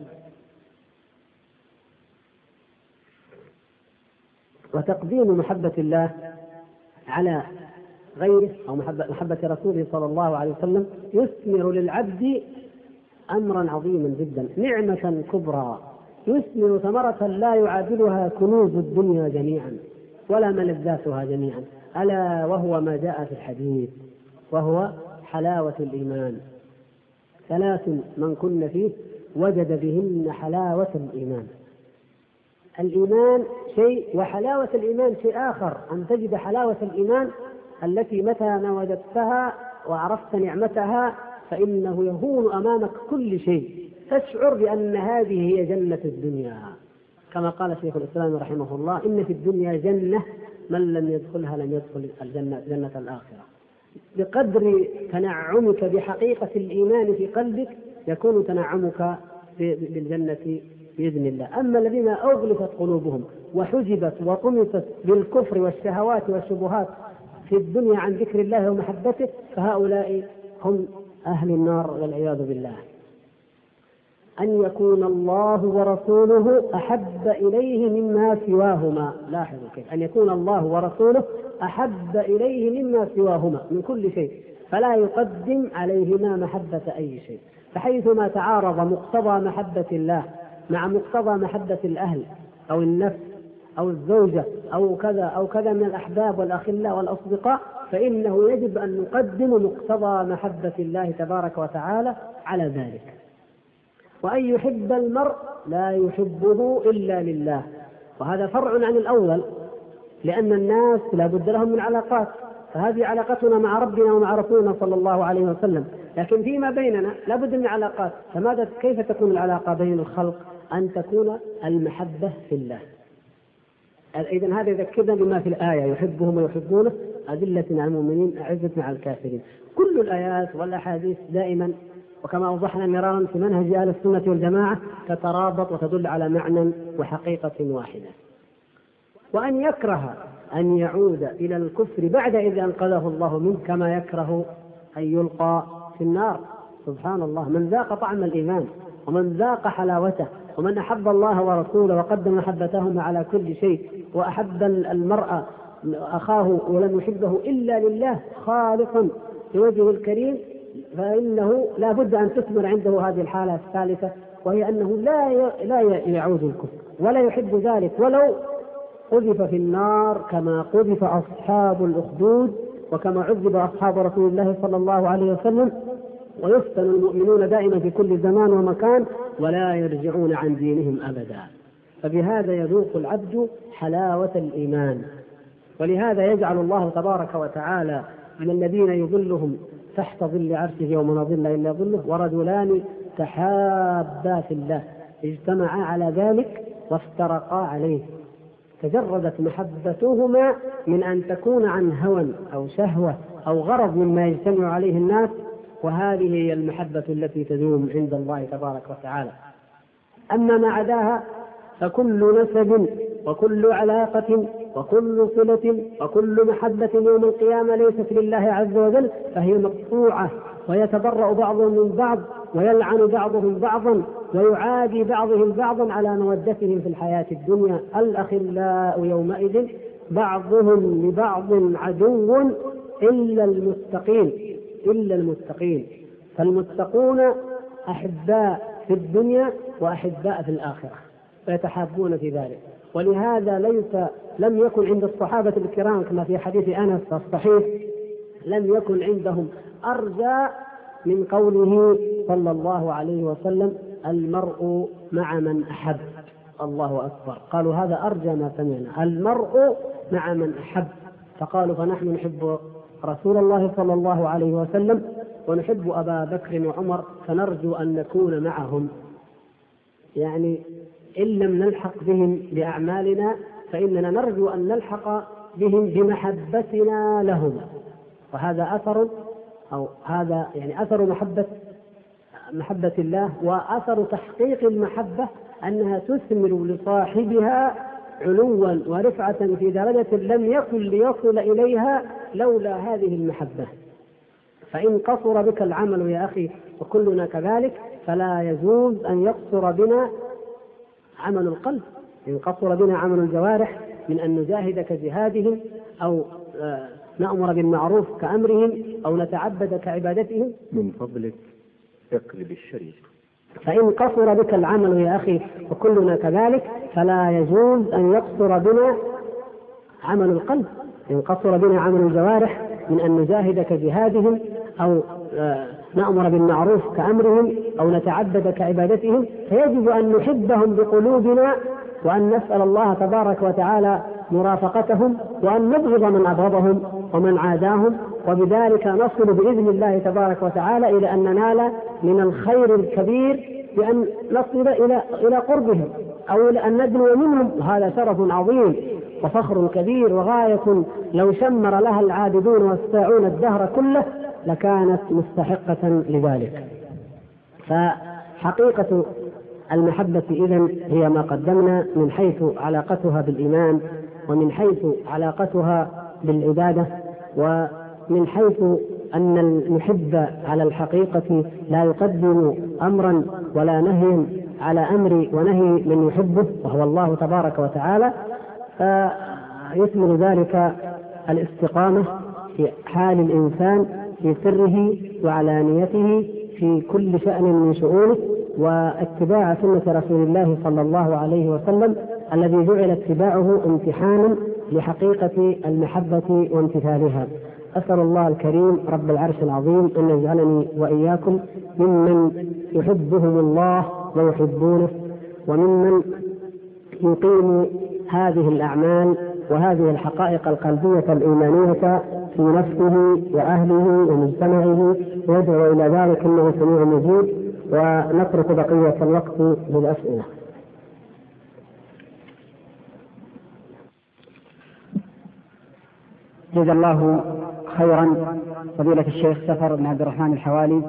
وتقديم محبة الله على غيره أو محبة, محبة رسوله صلى الله عليه وسلم يثمر للعبد أمرا عظيما جدا نعمة كبرى. يثمر ثمرة لا يعادلها كنوز الدنيا جميعا ولا ملذاتها جميعا. ألا وهو ما جاء في الحديث وهو حلاوة الإيمان. ثلاث من كن فيه وجد بهن حلاوة الإيمان. الإيمان شيء وحلاوة الإيمان شيء آخر. أن تجد حلاوة الإيمان التي متى ما وجدتها وعرفت نعمتها فإنه يهون أمامك كل شيء. تشعر بأن هذه هي جنة الدنيا. كما قال شيخ الإسلام رحمه الله إن في الدنيا جنة من لم يدخلها لم يدخل الجنة جنة الآخرة. بقدر تنعمك بحقيقة الإيمان في قلبك يكون تنعمك بالجنة بإذن الله. أما الذين أغلقت قلوبهم وحجبت وطمست بالكفر والشهوات والشبهات في الدنيا عن ذكر الله ومحبته فهؤلاء هم أهل النار والعياذ بالله. أن يكون الله ورسوله أحب إليه مما سواهما. لاحظوا كيف. أن يكون الله ورسوله أحب إليه مما سواهما من كل شيء فلا يقدم عليهما محبة أي شيء. فحيثما تعارض مقتضى محبة الله مع مقتضى محبة الأهل أو النفس أو الزوجة أو كذا أو كذا من الأحباب والأخلاء والأصدقاء فإنه يجب أن نقدم مقتضى محبة الله تبارك وتعالى على ذلك. وأن يحب المرء لا يحبه إلا لله. وهذا فرع عن الأول لأن الناس لا بد لهم من علاقات. فهذه علاقتنا مع ربنا ومع رسولنا صلى الله عليه وسلم. لكن فيما بيننا لا بد من علاقات. فماذا كيف تكون العلاقة بين الخلق؟ أن تكون المحبة في الله. إذا هذا يذكرنا بما في الآية يحبهم ويحبونه. أذلة على المؤمنين أعزة على الكافرين. كل الآيات والأحاديث دائما وكما أوضحنا مرارا في منهج أهل السنة والجماعة تترابط وتدل على معنى وحقيقة واحدة. وأن يكره أن يعود إلى الكفر بعد إذ أنقذه الله منه كما يكره أن يلقى في النار. سبحان الله من ذاق طعم الإيمان ومن ذاق حلاوته ومن أحب الله ورسوله وقدم محبتهما على كل شيء وأحب المرأة أخاه ولم يحبه إلا لله خالصا لوجهه الكريم فإنه لا بد أن تثمر عنده هذه الحالة الثالثة وهي أنه لا لا يعود الكفر ولا يحب ذلك ولو قذف في النار كما قذف أصحاب الأخدود وكما عذب أصحاب رسول الله صلى الله عليه وسلم ويفتن المؤمنون دائما في كل زمان ومكان ولا يرجعون عن دينهم أبدا. فبهذا يذوق العبد حلاوة الإيمان. ولهذا يجعل الله تبارك وتعالى من الذين يظلهم تحت ظل عرشه يوم لا ظل إلا ظله ورجلان تحابا في الله اجتمعا على ذلك وافترقا عليه. تجردت محبتهما من أن تكون عن هوى أو شهوة أو غرض مما يجتمع عليه الناس وهذه هي المحبة التي تدوم عند الله تبارك وتعالى. أما ما عداها فكل نسب وكل علاقة وكل صلة وكل محبة يوم القيامة ليست لله عز وجل فهي مقطوعة ويتبرأ بعضهم من بعض ويلعن بعضهم بعضا ويعادي بعضهم بعضا على مودتهم في الحياة الدنيا. الأخلاء يومئذ بعضهم لبعض عدو إلا المتقين إلا المتقين. فالمتقون أحباء في الدنيا وأحباء في الآخرة فيتحابون في ذلك. ولهذا ليس لم يكن عند الصحابة الكرام كما في حديث أنس الصحيح لم يكن عندهم أرجى من قوله صلى الله عليه وسلم المرء مع من أحب. الله أكبر. قالوا هذا أرجى ما سمعنا. المرء مع من أحب. فقالوا فنحن نحب رسول الله صلى الله عليه وسلم ونحب أبا بكر وعمر فنرجو أن نكون معهم. يعني إن لم نلحق بهم بأعمالنا فإننا نرجو أن نلحق بهم بمحبتنا لهم. وهذا أثر أو هذا يعني أثر محبة محبة الله وأثر تحقيق المحبة أنها تثمر لصاحبها علوا ورفعة في درجة لم يكن ليصل إليها لولا هذه المحبة. فإن قصر بك العمل يا أخي وكلنا كذلك فلا يجوز أن يقصر بنا عمل القلب إن قصر بنا عمل الجوارح من أن نجاهد كجهادهم أو آه، نأمر بالمعروف كأمرهم أو نتعبد كعبادتهم. من فضلك اقلب الشريف فإن قصر بك العمل يا أخي وكلنا كذلك فلا يجوز أن يقصر بنا عمل القلب. إن قصر بنا عمل الجوارح من أن نجاهد كجهادهم أو آه، نأمر بالمعروف كأمرهم أو نتعبد كعبادتهم فيجب أن نحبهم بقلوبنا وأن نسأل الله تبارك وتعالى مرافقتهم وأن نبغض من أبغضهم ومن عاداهم وبذلك نصل بإذن الله تبارك وتعالى إلى أن ننال من الخير الكبير بأن نصل إلى إلى قربهم أو إلى أن ندنو منهم. هذا شرف عظيم وفخر كبير وغاية لو شمر لها العابدون والساعون الدهر كله لكانت مستحقة لذلك. فحقيقة المحبة إذا هي ما قدمنا من حيث علاقتها بالإيمان ومن حيث علاقتها بالعبادة ومن حيث أن المحب على الحقيقة لا يقدم أمرا ولا نهيا على أمر ونهي من يحبه وهو الله تبارك وتعالى. فيثمر ذلك الاستقامة في حال الإنسان في سره وعلانيته في كل شأن من شؤونه واتباع سنة رسول الله صلى الله عليه وسلم الذي جعل اتباعه امتحانا لحقيقة المحبة وامتثالها. أسأل الله الكريم رب العرش العظيم أن يجعلني وإياكم ممن يحبهم الله ويحبونه وممن يقيم هذه الأعمال وهذه الحقائق القلبية الإيمانية في نفسه وأهله ومجتمعه ويدعو إلى ذلك إنه سميع مجيب ونترك بقية الوقت للأسئلة. جزا الله خيرا فضيلة الشيخ سفر بن عبد الرحمن الحوالي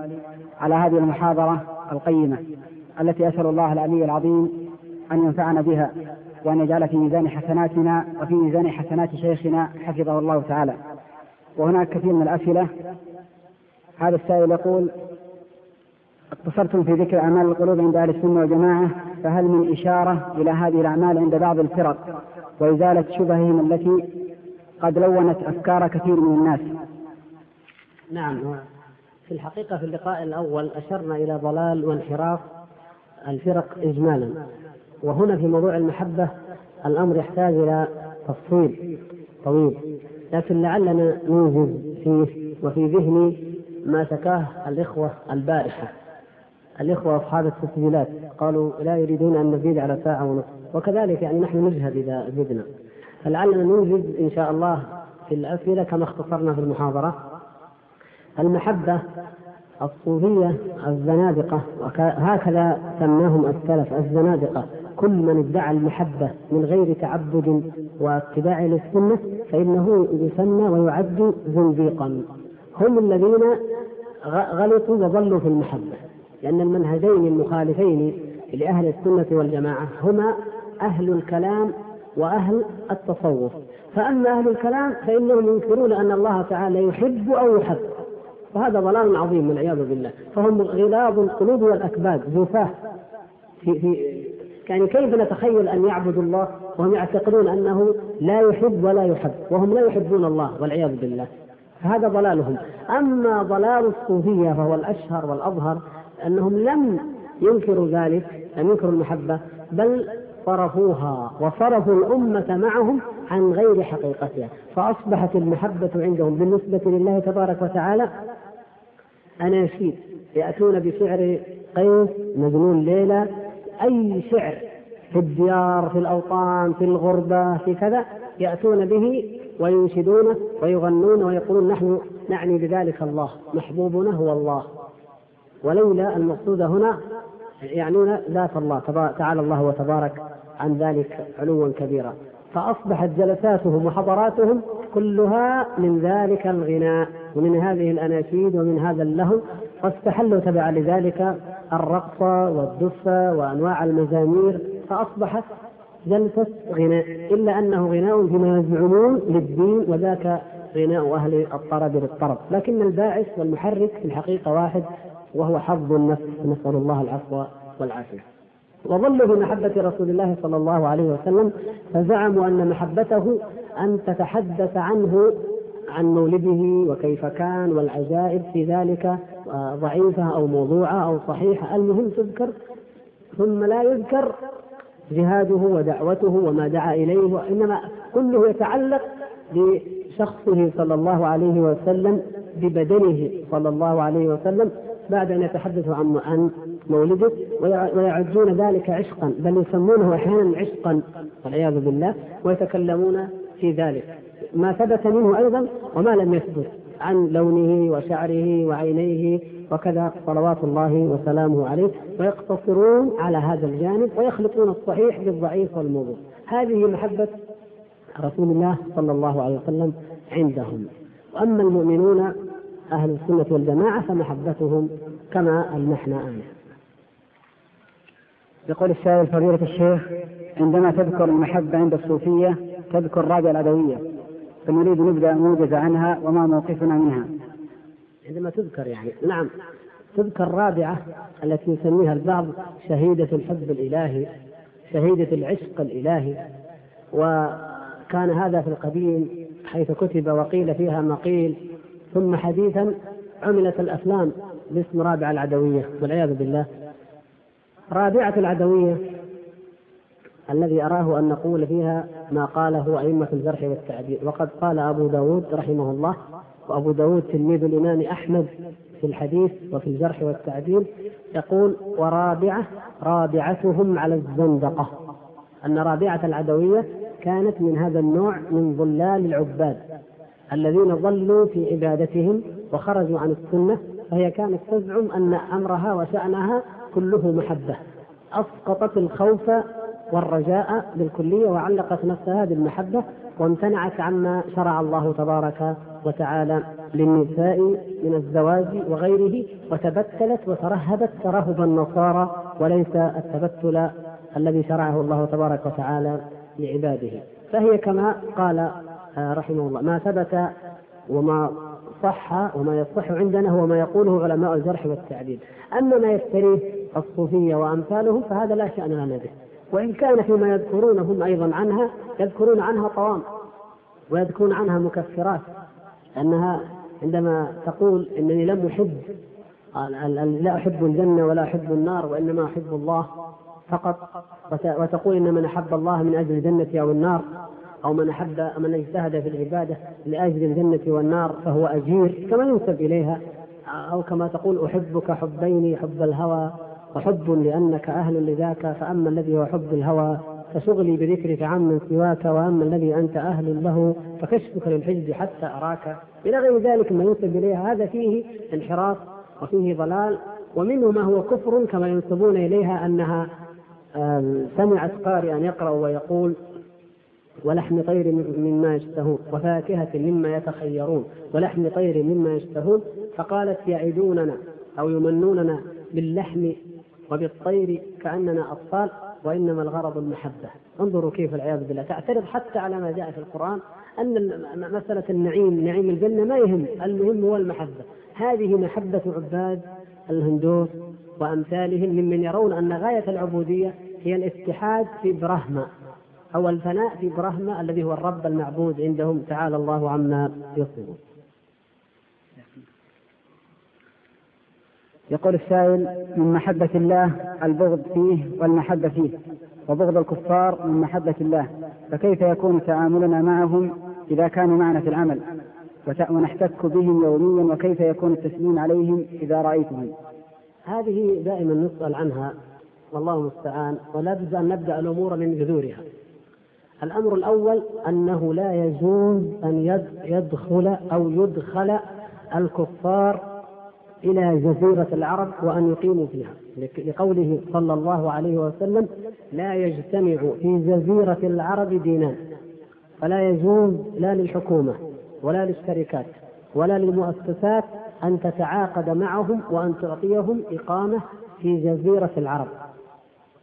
على هذه المحاضرة القيمة التي أسأل الله العلي العظيم أن ينفعنا بها وأن يجعل في ميزان حسناتنا وفي ميزان حسنات شيخنا حفظه الله تعالى. وهناك كثير من الأسئلة. هذا السائل يقول اقتصرتم في ذكر أعمال القلوب عند أهل السنة والجماعة فهل من إشارة إلى هذه الأعمال عند بعض الفرق وإزالة شبههم التي قد لونت أفكار كثير من الناس؟ نعم. في الحقيقة في اللقاء الأول أشرنا إلى ضلال وانحراف الفرق إجمالا. وهنا في موضوع المحبة الأمر يحتاج إلى تفصيل طويل. لكن لعلنا نوجد فيه وفي ذهني ما شكاه الإخوة البارحة. الإخوة أصحاب التسجيلات قالوا لا يريدون أن نزيد على ساعة ونصف. وكذلك يعني نحن نجهد إذا زدنا. فلعلنا نوجد إن شاء الله في الأسئلة كما اختصرنا في المحاضرة. المحبة الصوفية الزنادقة هكذا سماهم السلف الزنادقة. كل من ادعى المحبة من غير تعبد واتباع للسنة فإنه يسمى ويعد زنديقا. هم الذين غلطوا وضلوا في المحبة لأن المنهجين المخالفين لأهل السنة والجماعة هما أهل الكلام وأهل التصوف. فأما أهل الكلام فإنهم ينكرون أن الله تعالى يحب أو يحب وهذا ضلال عظيم والعياذ بالله. فهم غلاظ القلوب والأكباد زفاة في في يعني كيف نتخيل أن يعبدوا الله وهم يعتقدون أنه لا يحب ولا يحب وهم لا يحبون الله والعياذ بالله؟ فهذا ضلالهم. أما ضلال الصوفية فهو الأشهر والأظهر أنهم لم ينكروا ذلك لم ينكروا المحبة بل صرفوها وصرفوا الأمة معهم عن غير حقيقتها. فأصبحت المحبة عندهم بالنسبة لله تبارك وتعالى أناشيد. يأتون بشعر قيس مجنون ليلى أي شعر في الديار في الأوطان في الغربة في كذا يأتون به وينشدونه ويغنون ويقولون نحن نعني بذلك الله محبوبنا هو الله. ولولا المقصود هنا يعنون ذات الله تعالى الله وتبارك عن ذلك علوا كبيرا. فأصبحت جلساتهم وحضراتهم كلها من ذلك الغناء ومن هذه الأناشيد ومن هذا اللهو واستحلوا تبعا لذلك الرقص والدف وأنواع المزامير فأصبحت جلسة غناء إلا أنه غناء فيما يزعمون للدين وذاك غناء أهل الطرب للطرب. لكن الباعث والمحرك في الحقيقة واحد وهو حظ النفس. نسأل الله العفو والعافية. وظلوا بمحبة رسول الله صلى الله عليه وسلم فزعموا أن محبته أن تتحدث عنه عن مولده وكيف كان والعجائب في ذلك ضعيفة أو موضوعة أو صحيحة. المهم تذكر ثم لا يذكر جهاده ودعوته وما دعا إليه وإنما كله يتعلق بشخصه صلى الله عليه وسلم ببدنه صلى الله عليه وسلم بعد أن يتحدثوا عن عن مولده ويعدون ذلك عشقا بل يسمونه أحيانا عشقا والعياذ بالله ويتكلمون في ذلك. ما ثبت منه أيضا وما لم يثبت عن لونه وشعره وعينيه وكذا صلوات الله وسلامه عليه ويقتصرون على هذا الجانب ويخلطون الصحيح بالضعيف والموضوع. هذه محبة رسول الله صلى الله عليه وسلم عندهم. وأما المؤمنون أهل السنة والجماعة فمحبتهم كما ألمحنا آنفا. يقول السائل فضيلة الشيخ عندما تذكر المحبة عند الصوفية تذكر رابع العدوية. فنريد نبدأ موجز عنها وما موقفنا منها. عندما تذكر يعني نعم تذكر رابعة التي يسميها البعض شهيدة الحب الإلهي شهيدة العشق الإلهي. وكان هذا في القديم حيث كتب وقيل فيها ما قيل ثم حديثا عملت الأفلام باسم رابعة العدوية والعياذ بالله. رابعة العدوية الذي أراه أن نقول فيها ما قاله أئمة الجرح والتعديل. وقد قال أبو داود رحمه الله وأبو داود تلميذ الإمام أحمد في الحديث وفي الجرح والتعديل يقول ورابعة رابعتهم على الزندقة. أن رابعة العدوية كانت من هذا النوع من ظلال العباد الذين ضلوا في عبادتهم وخرجوا عن السنة فهي كانت تزعم أن أمرها وشأنها كله محبة. أسقطت الخوف والرجاء بالكلية وعلقت نفسها بالمحبة وامتنعت عما شرع الله تبارك وتعالى للنساء من الزواج وغيره وتبتلت وترهبت ترهب النصارى وليس التبتل الذي شرعه الله تبارك وتعالى لعباده. فهي كما قال آه، رحمه الله ما ثبت وما صح وما يصح عندنا هو ما يقوله علماء الجرح والتعديل. أما ما يفتريه الصوفية وامثالهم فهذا لا شأن لنا به. وإن كان فيما يذكرون هم أيضا عنها يذكرون عنها طوام ويذكرون عنها مكفرات أنها عندما تقول إنني لم أحب لا أحب الجنة ولا أحب النار وإنما أحب الله فقط وتقول إن من أحب الله من أجل الجنة أو النار أو من أحب من اجتهد في العبادة لأجل الجنة والنار فهو أجير كما ينسب إليها أو كما تقول أحبك حبين حب الهوى. وحب لأنك أهل لذاك فأما الذي هو حب الهوى فشغلي بذكرك عمن سواك وأما الذي أنت أهل له فكشفك للحجب حتى أراك. إلى غير ذلك ما ينسب إليها هذا فيه انحراف وفيه ضلال ومنه ما هو كفر كما ينسبون إليها أنها سمعت قارئا يقرأ ويقول ولحم طير مما يشتهون وفاكهة مما يتخيرون ولحم طير مما يشتهون. فقالت يعدوننا أو يمنوننا باللحم وبالطير كأننا أطفال وإنما الغرض المحبة. انظروا كيف العياذ بالله. تعترض حتى على ما جاء في القرآن أن مسألة النعيم نعيم الجنة ما يهم. المهم هو المحبة. هذه محبة عباد الهندوس وأمثالهم ممن يرون أن غاية العبودية هي الاتحاد في برهما أو الفناء في برهما الذي هو الرب المعبود عندهم تعالى الله عما يصفون. يقول السائل من محبة الله البغض فيه والمحبة فيه وبغض الكفار من محبة الله فكيف يكون تعاملنا معهم إذا كانوا معنا في العمل؟ ونحتك بهم يوميا وكيف يكون التسليم عليهم إذا رأيتهم؟ هذه دائما نسأل عنها والله المستعان ولا بد أن نبدأ الأمور من جذورها. الأمر الأول أنه لا يجوز أن يدخل أو يدخل الكفار إلى جزيرة العرب وأن يقيموا فيها. لقوله صلى الله عليه وسلم لا يجتمع في جزيرة العرب دينان. فلا يجوز لا للحكومة ولا للشركات ولا للمؤسسات أن تتعاقد معهم وأن تعطيهم إقامة في جزيرة العرب.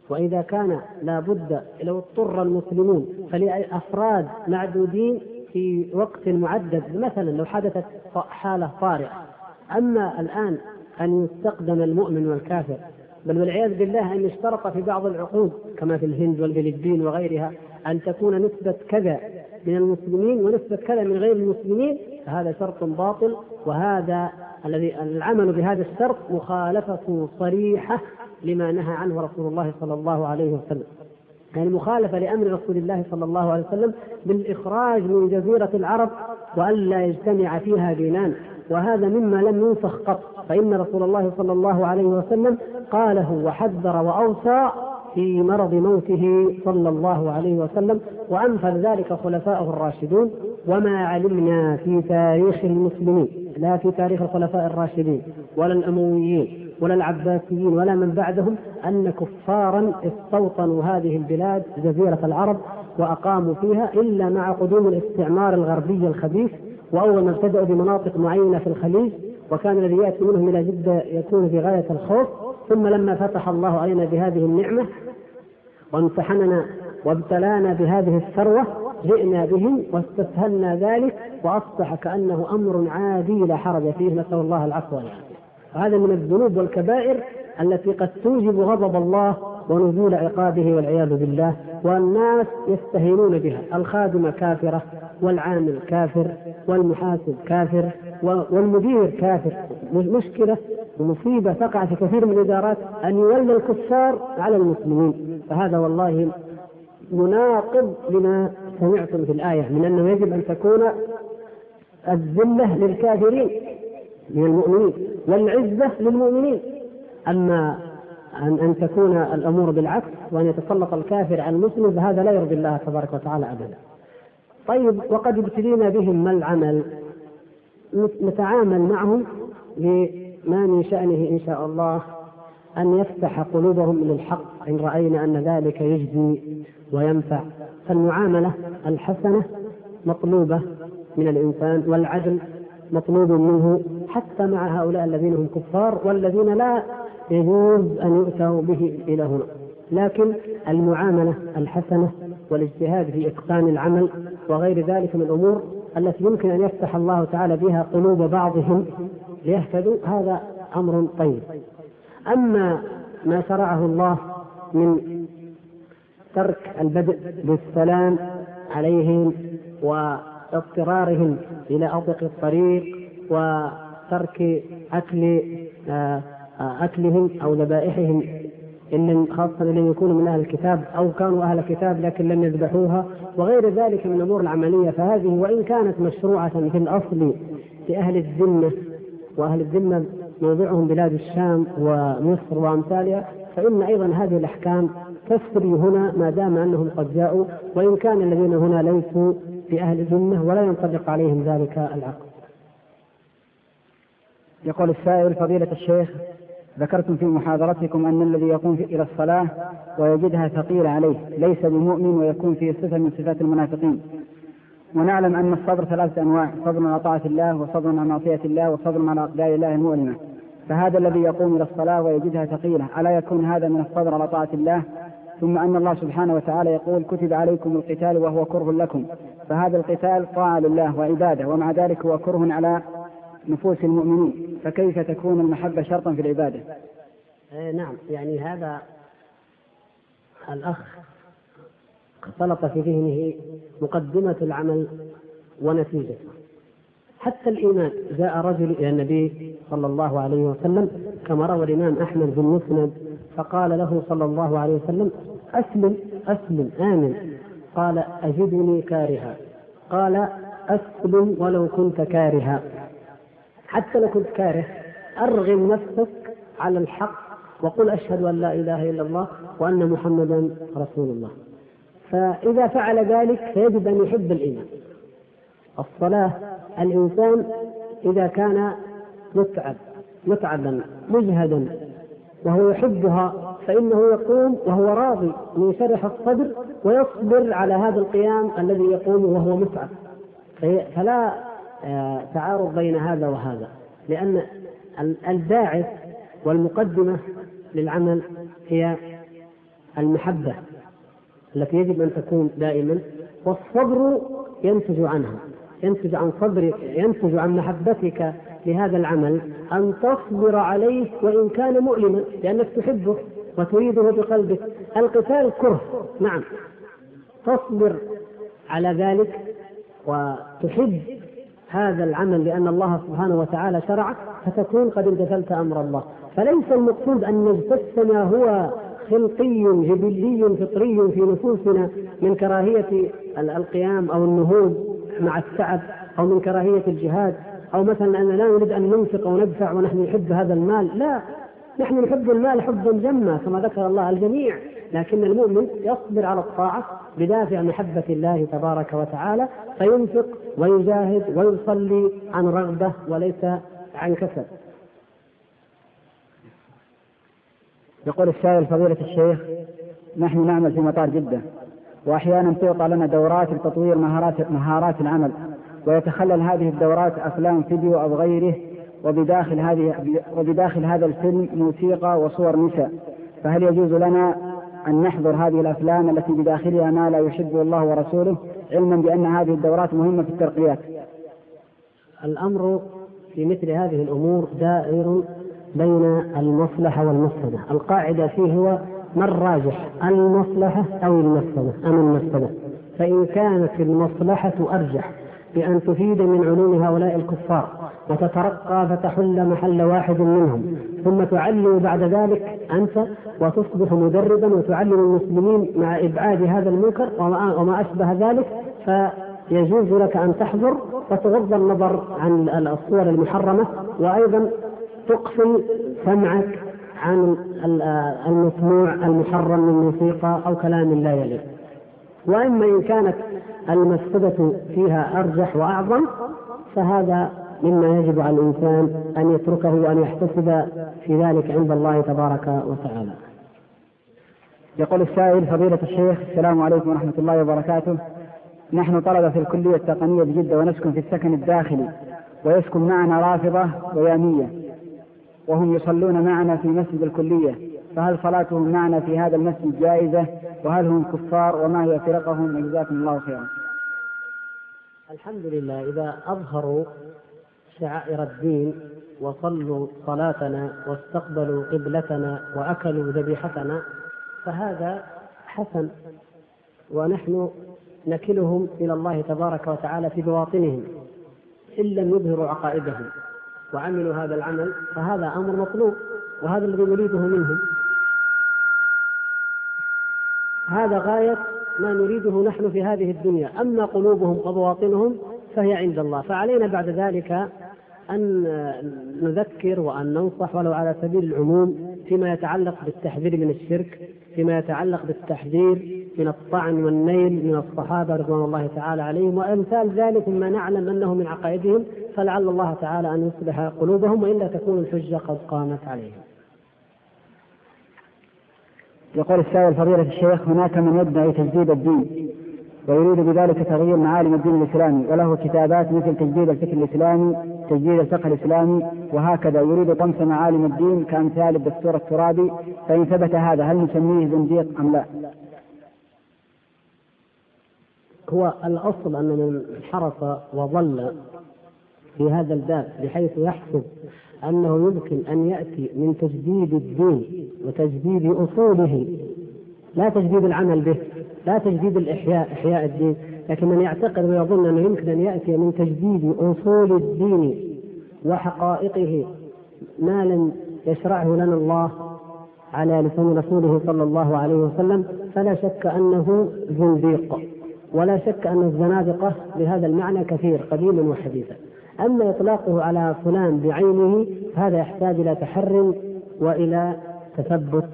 وإذا كان لا بد لو اضطر المسلمون فلأفراد معدودين في وقت معدد مثلا لو حدثت حالة طارئة أما الآن أن يستقدم المؤمن والكافر بل والعياذ بالله أن يشترط في بعض العقود كما في الهند والفلبين وغيرها أن تكون نسبة كذا من المسلمين ونسبة كذا من غير المسلمين فهذا شرط باطل وهذا الذي العمل بهذا الشرط مخالفة صريحة لما نهى عنه رسول الله صلى الله عليه وسلم. يعني مخالفة لأمر رسول الله صلى الله عليه وسلم بالإخراج من جزيرة العرب وألا يجتمع فيها دينان وهذا مما لم ينسخ قط فإن رسول الله صلى الله عليه وسلم قاله وحذر وأوصى في مرض موته صلى الله عليه وسلم وأنفذ ذلك خلفاؤه الراشدون وما علمنا في تاريخ المسلمين لا في تاريخ الخلفاء الراشدين ولا الأمويين ولا العباسيين ولا من بعدهم أن كفارا استوطنوا هذه البلاد جزيرة العرب وأقاموا فيها إلا مع قدوم الاستعمار الغربي الخبيث وأول ما ابتدأوا بمناطق معينة في الخليج وكان الذي يأتي منهم إلى جدة يكون في غاية الخوف ثم لما فتح الله علينا بهذه النعمة وامتحننا وابتلانا بهذه الثروة جئنا بهم واستسهلنا ذلك وأصبح كأنه أمر عادي لا حرج فيه نسأل الله العفو والعافية. وهذا من الذنوب والكبائر التي قد توجب غضب الله ونزول عقابه والعياذ بالله والناس يستهينون بها. الخادمة كافرة والعامل كافر والمحاسب كافر والمدير كافر. مشكلة ومصيبة تقع في كثير من الإدارات أن يولى الكفار على المسلمين. فهذا والله مناقض لما سمعتم في الآية من أنه يجب أن تكون الذلة للكافرين من المؤمنين والعزة للمؤمنين. أما أن أن تكون الأمور بالعكس وأن يتسلط الكافر على المسلم فهذا لا يرضي الله تبارك وتعالى أبدا. طيب وقد ابتلينا بهم ما العمل؟ نتعامل معهم لما من شأنه إن شاء الله أن يفتح قلوبهم للحق إن رأينا أن ذلك يجزي وينفع فالمعاملة الحسنة مطلوبة من الإنسان والعدل مطلوب منه حتى مع هؤلاء الذين هم كفار والذين لا يجوز أن يؤتوا به إلى هنا لكن المعاملة الحسنة والاجتهاد في إتقان العمل وغير ذلك من الأمور التي يمكن أن يفتح الله تعالى بها قلوب بعضهم ليهتدوا. هذا أمر طيب. أما ما شرعه الله من ترك البدء بالسلام عليهم واضطرارهم إلى أطق الطريق وترك أكل آه، أكلهم أو ذبائحهم خاصة إن لم يكونوا من أهل الكتاب أو كانوا أهل الكتاب لكن لم يذبحوها وغير ذلك من الأمور العملية فهذه وإن كانت مشروعة في الأصل لأهل الذمة وأهل الذمة موضعهم بلاد الشام ومصر وأمثالها فإن أيضا هذه الأحكام تسري هنا ما دام أنهم قد جاءوا وإن كان الذين هنا ليسوا بأهل الذمة ولا ينطبق عليهم ذلك العقد يقول السائل فضيلة الشيخ ذكرتم في محاضرتكم أن الذي يقوم إلى الصلاة ويجدها ثقيلة عليه ليس بمؤمن ويكون فيه صفة من صفات المنافقين. ونعلم أن الصبر ثلاثة أنواع صبر على طاعة الله وصبر على معصية الله وصبر على أقدار الله. المؤلمة فهذا الذي يقوم إلى الصلاة ويجدها ثقيلة. ألا يكون هذا من الصبر على طاعة الله؟ ثم أن الله سبحانه وتعالى يقول كتب عليكم القتال وهو كره لكم فهذا القتال طاعة لله وعبادة ومع ذلك هو كره على نفوس المؤمنين فكيف تكون المحبة شرطا في العبادة؟ إيه، نعم. يعني هذا الأخ اختلط في ذهنه مقدمة العمل ونتيجته حتى الإيمان جاء رجل إلى النبي صلى الله عليه وسلم كما روى الإمام أحمد بن مسند فقال له صلى الله عليه وسلم أسلم أسلم آمن. قال أجدني كارها. قال أسلم ولو كنت كارها. حتى لو كنت كاره. أرغم نفسك على الحق وقل أشهد أن لا إله إلا الله وأن محمدا رسول الله. فإذا فعل ذلك فيجب أن يحب الإيمان. الصلاة الإنسان إذا كان متعب متعبا مجهدا وهو يحبها فإنه يقوم وهو راضي من شرح الصدر ويصبر على هذا القيام الذي يقوم وهو متعب. فلا تعارض بين هذا وهذا. لأن الباعث والمقدمة للعمل هي المحبة التي يجب أن تكون دائما والصبر ينتج عنها. ينتج عن صبر ينتج عن محبتك لهذا العمل أن تصبر عليه وإن كان مؤلما لأنك تحبه وتريده بقلبك. القتال كره نعم. تصبر على ذلك وتحب هذا العمل لأن الله سبحانه وتعالى شرعه فتكون قد امتثلت أمر الله. فليس المقصود أن نجتث ما هو خلقي جبلي فطري في نفوسنا من كراهية القيام أو النهوض مع التعب أو من كراهية الجهاد. أو مثلا أننا لا نريد أن ننفق أو ندفع ونحن نحب هذا المال. لا نحن نحب المال حبا جما كما ذكر الله الجميع. لكن المؤمن يصبر على الطاعة بدافع محبة الله تبارك وتعالى فينفق ويجاهد ويصلي عن رغبة وليس عن كسل يقول السائل فضيلة الشيخ نحن نعمل في مطار جدة وأحيانا تعطى لنا دورات لتطوير مهارات مهارات العمل ويتخلل هذه الدورات أفلام فيديو أو غيره وبداخل هذه وبداخل هذا الفيلم موسيقى وصور نساء فهل يجوز لنا أن نحضر هذه الأفلام التي بداخلها ما لا يحبه الله ورسوله علما بأن هذه الدورات مهمة في الترقيات. الأمر في مثل هذه الأمور دائر بين المصلحة والمفسدة. القاعدة فيه هو ما الراجح المصلحة أو المفسدة أم المفسدة. فإن كانت المصلحة أرجح بأن تفيد من علوم هؤلاء الكفار. وتترقى فتحل محل واحد منهم. ثم تعلم بعد ذلك أنت وتصبح مدربا وتعلم المسلمين مع إبعاد هذا المنكر وما أشبه ذلك فيجوز لك أن تحضر وتغض النظر عن الصور المحرمة وأيضا تقفل سمعك عن المسموع المحرم من موسيقى أو كلام لا يليق. وإما إن كانت المفسدة فيها أرجح وأعظم فهذا مما يجب على الإنسان أن يتركه وأن يحتسب في ذلك عند الله تبارك وتعالى. يقول السائل فضيلة الشيخ السلام عليكم ورحمة الله وبركاته. نحن طلبة في الكلية التقنية بجدة ونسكن في السكن الداخلي ويسكن معنا رافضة ويامية وهم يصلون معنا في مسجد الكلية. فهل صلاتهم معنا في هذا المسجد جائزة؟ وهل هم كفار؟ وما هي فرقهم؟ جزاكم الله خيرا. الحمد لله إذا أظهروا شعائر الدين وصلوا صلاتنا واستقبلوا قبلتنا وأكلوا ذبيحتنا فهذا حسن ونحن نكلهم إلى الله تبارك وتعالى في بواطنهم إن لم يظهروا عقائدهم وعملوا هذا العمل فهذا أمر مطلوب وهذا الذي نريده منهم. هذا غاية ما نريده نحن في هذه الدنيا أما قلوبهم وبواطنهم فهي عند الله فعلينا بعد ذلك أن نذكر وأن ننصح ولو على سبيل العموم فيما يتعلق بالتحذير من الشرك فيما يتعلق بالتحذير من الطعن والنيل من الصحابة رضوان الله تعالى عليهم وأمثال ذلك مما نعلم أنه من عقائدهم فلعل الله تعالى أن يصلح قلوبهم وإلا تكون الحجة قد قامت عليهم. يقول السائل فضيلة الشيخ هناك من يدعي تجديد الدين ويريد بذلك تغيير معالم الدين الإسلامي وله كتابات مثل تجديد الفكر الإسلامي، تجديد الفقه الإسلامي وهكذا يريد طمس معالم الدين كأمثال الدكتور الترابي فإن ثبت هذا هل نسميه زنديق أم لا؟ هو الأصل أن من حرص وظل في هذا الباب بحيث يحسب أنه يمكن أن يأتي من تجديد الدين وتجديد أصوله لا تجديد العمل به لا تجديد الإحياء إحياء الدين لكن من يعتقد ويظن أنه يمكن أن يأتي من تجديد أصول الدين وحقائقه ما لم يشرعه لنا الله على لسان رسوله صلى الله عليه وسلم فلا شك أنه زنديق ولا شك أن الزنادقة بهذا المعنى كثير قديما وحديثا. أما إطلاقه على فلان بعينه هذا يحتاج إلى تحر وإلى تثبت.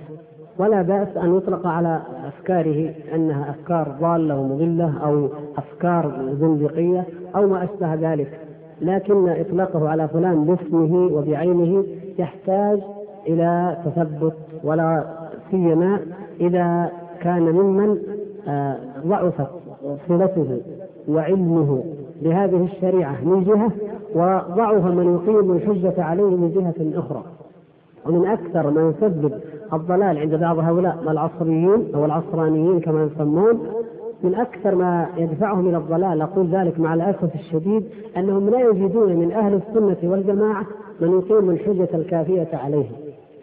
ولا بأس أن يطلق على أفكاره أنها أفكار ضالة ومضلة أو أفكار زندقية أو ما أشبه ذلك. لكن إطلاقه على فلان باسمه وبعينه يحتاج إلى تثبت ولا سيما إذا كان ممن آه، ضعفت صلته وعلمه بهذه الشريعة من جهة وضعف من يقيم الحجة عليه من جهة أخرى. ومن أكثر ما يسبب الضلال عند بعض هؤلاء العصريين أو العصرانيين كما يسمون. من أكثر ما يدفعهم إلى الضلال أقول ذلك مع الأسف الشديد أنهم لا يجدون من أهل السنة والجماعة من يقيم الحجة الكافية عليهم.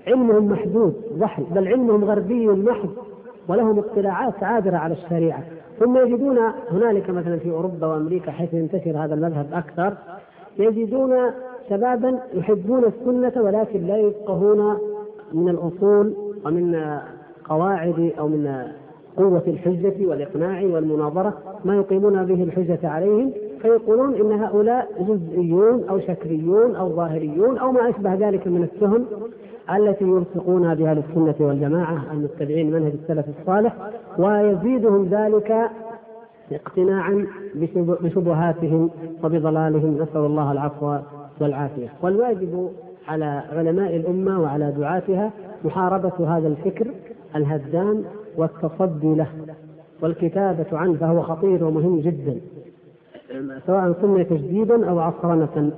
علمهم محدود ضحل بل علمهم غربي محض ولهم اطلاعات عابرة على الشريعة. ثم يجدون هنالك مثلا في أوروبا وأمريكا حيث ينتشر هذا المذهب أكثر يجدون شبابا يحبون السنة ولكن لا يفقهون من الأصول ومن قواعد أو من قوة الحجة والإقناع والمناظرة ما يقيمون به الحجة عليهم فيقولون إن هؤلاء جزئيون أو شكليون أو ظاهريون أو ما أشبه ذلك من التهم التي يلصقونها بأهل السنة والجماعة المتبعين منهج السلف الصالح ويزيدهم ذلك اقتناعا بشبهاتهم وبضلالهم. نسأل الله العفو والعافية. والواجب على علماء الأمة وعلى دعاتها محاربة هذا الفكر الهدام والتصدي له والكتابة عنه فهو خطير ومهم جدا. سواء سمي تجديدا أو عصرنة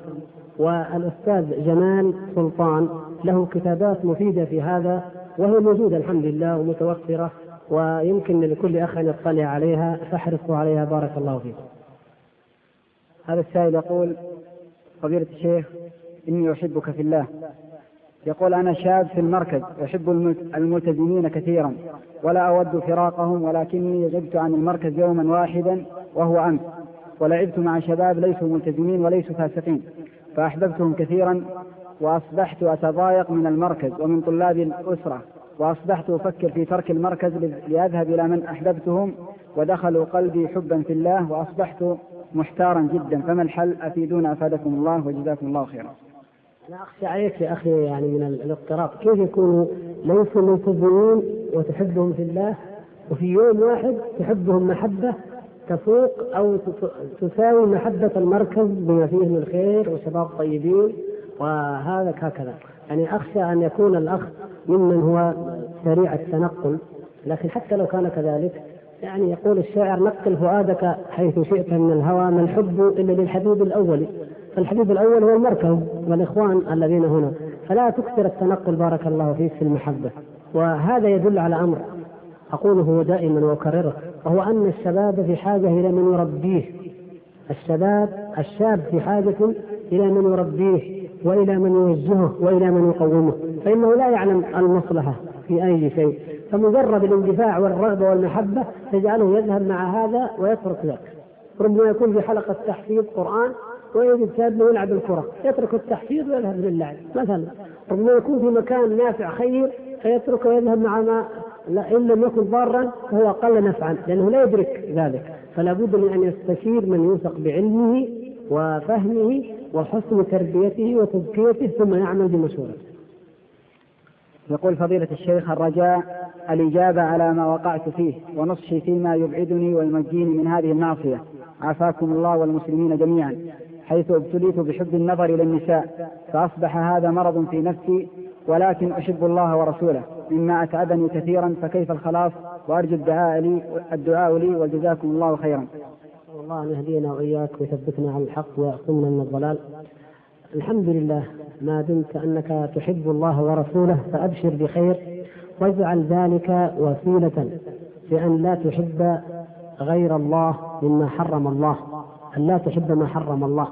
والأستاذ جمال سلطان له كتابات مفيدة في هذا وهي موجودة الحمد لله ومتوفرة ويمكن لكل أخ أن يطلع عليها فاحرصوا عليها بارك الله فيكم. هذا السائل يقول فضيلة الشيخ إني أحبك في الله. يقول أنا شاب في المركز أحب الملتزمين كثيرا ولا أود فراقهم ولكني غبت عن المركز يوما واحدا وهو أمس. ولعبت مع شباب ليسوا ملتزمين وليسوا فاسقين فأحببتهم كثيرا وأصبحت أتضايق من المركز ومن طلاب الأسرة وأصبحت أفكر في ترك المركز لأذهب إلى من أحببتهم ودخلوا قلبي حبا في الله وأصبحت محتارا جدا. فما الحل؟ أفيدونا أفادكم الله وجزاكم الله خيرا. أنا أخشى عليك يا أخي يعني من الاضطراب كيف يكونوا ليسوا ملتزمين وتحبهم في الله وفي يوم واحد تحبهم محبة تفوق أو تساوي محبة المركز بما فيه من خير وشباب طيبين وهذا هكذا. يعني أخشى أن يكون الأخ ممن هو سريع التنقل لكن حتى لو كان كذلك يعني يقول الشاعر نقل فؤادك حيث شئت من الهوى ما الحب إلا للحبيب الأول. فالحبيب الأول هو المركز والإخوان الذين هنا. فلا تكثر التنقل بارك الله فيك في المحبة. وهذا يدل على أمر أقوله دائما وأكرره وهو أن الشباب في حاجة إلى من يربيه. الشباب الشاب في حاجة إلى من يربيه وإلى من يوجهه وإلى من يقومه. فإنه لا يعلم المصلحة في أي شيء. فمجرد الاندفاع والرغبة والمحبة تجعله يذهب مع هذا ويترك ذاك. ربما يكون في حلقة تحفيظ قرآن ويجد شاب يلعب الكرة. يترك التحفيظ ويذهب للعب. مثلا ربما يكون في مكان نافع خير فيترك ويذهب مع ما لا إن لم يكن ضارا فهو أقل نفعا لأنه لا يدرك ذلك. فلا بد من أن يستشير من يوثق بعلمه وفهمه وحسن تربيته وتزكيته ثم يعمل بمشورته يقول فضيلة الشيخ الرجاء الإجابة على ما وقعت فيه ونصحي فيما يبعدني وينجيني من هذه المعصية عافاكم الله والمسلمين جميعا. حيث ابتليت بحب النظر إلى النساء فأصبح هذا مرض في نفسي ولكن أحب الله ورسوله مما أتعبني كثيرا فكيف الخلاص وأرجو الدعاء لي الدعاء لي وجزاكم الله خيرا. الله أن يهدينا وإياك ويثبتنا على الحق ويعصمنا من الضلال. الحمد لله ما دمت أنك تحب الله ورسوله فأبشر بخير واجعل ذلك وسيلة لأن لا تحب غير الله مما حرم الله أن لا تحب ما حرم الله.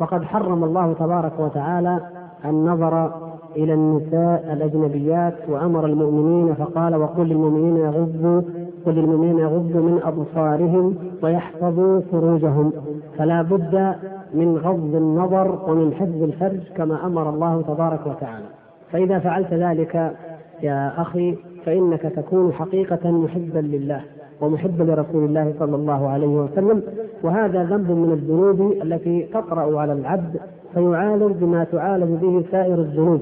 وقد حرم الله تبارك وتعالى النظر إلى النساء الأجنبيات وأمر المؤمنين فقال وقل للمؤمنين يغضوا قل للمؤمنين يغضوا من أبصارهم ويحفظوا فروجهم. فلا بد من غض النظر ومن حفظ الفرج كما أمر الله تبارك وتعالى. فإذا فعلت ذلك يا أخي فإنك تكون حقيقة محبا لله. ومحبا لرسول الله صلى الله عليه وسلم وهذا ذنب من الذنوب التي تطرأ على العبد فيعالج بما تعالج به سائر الذنوب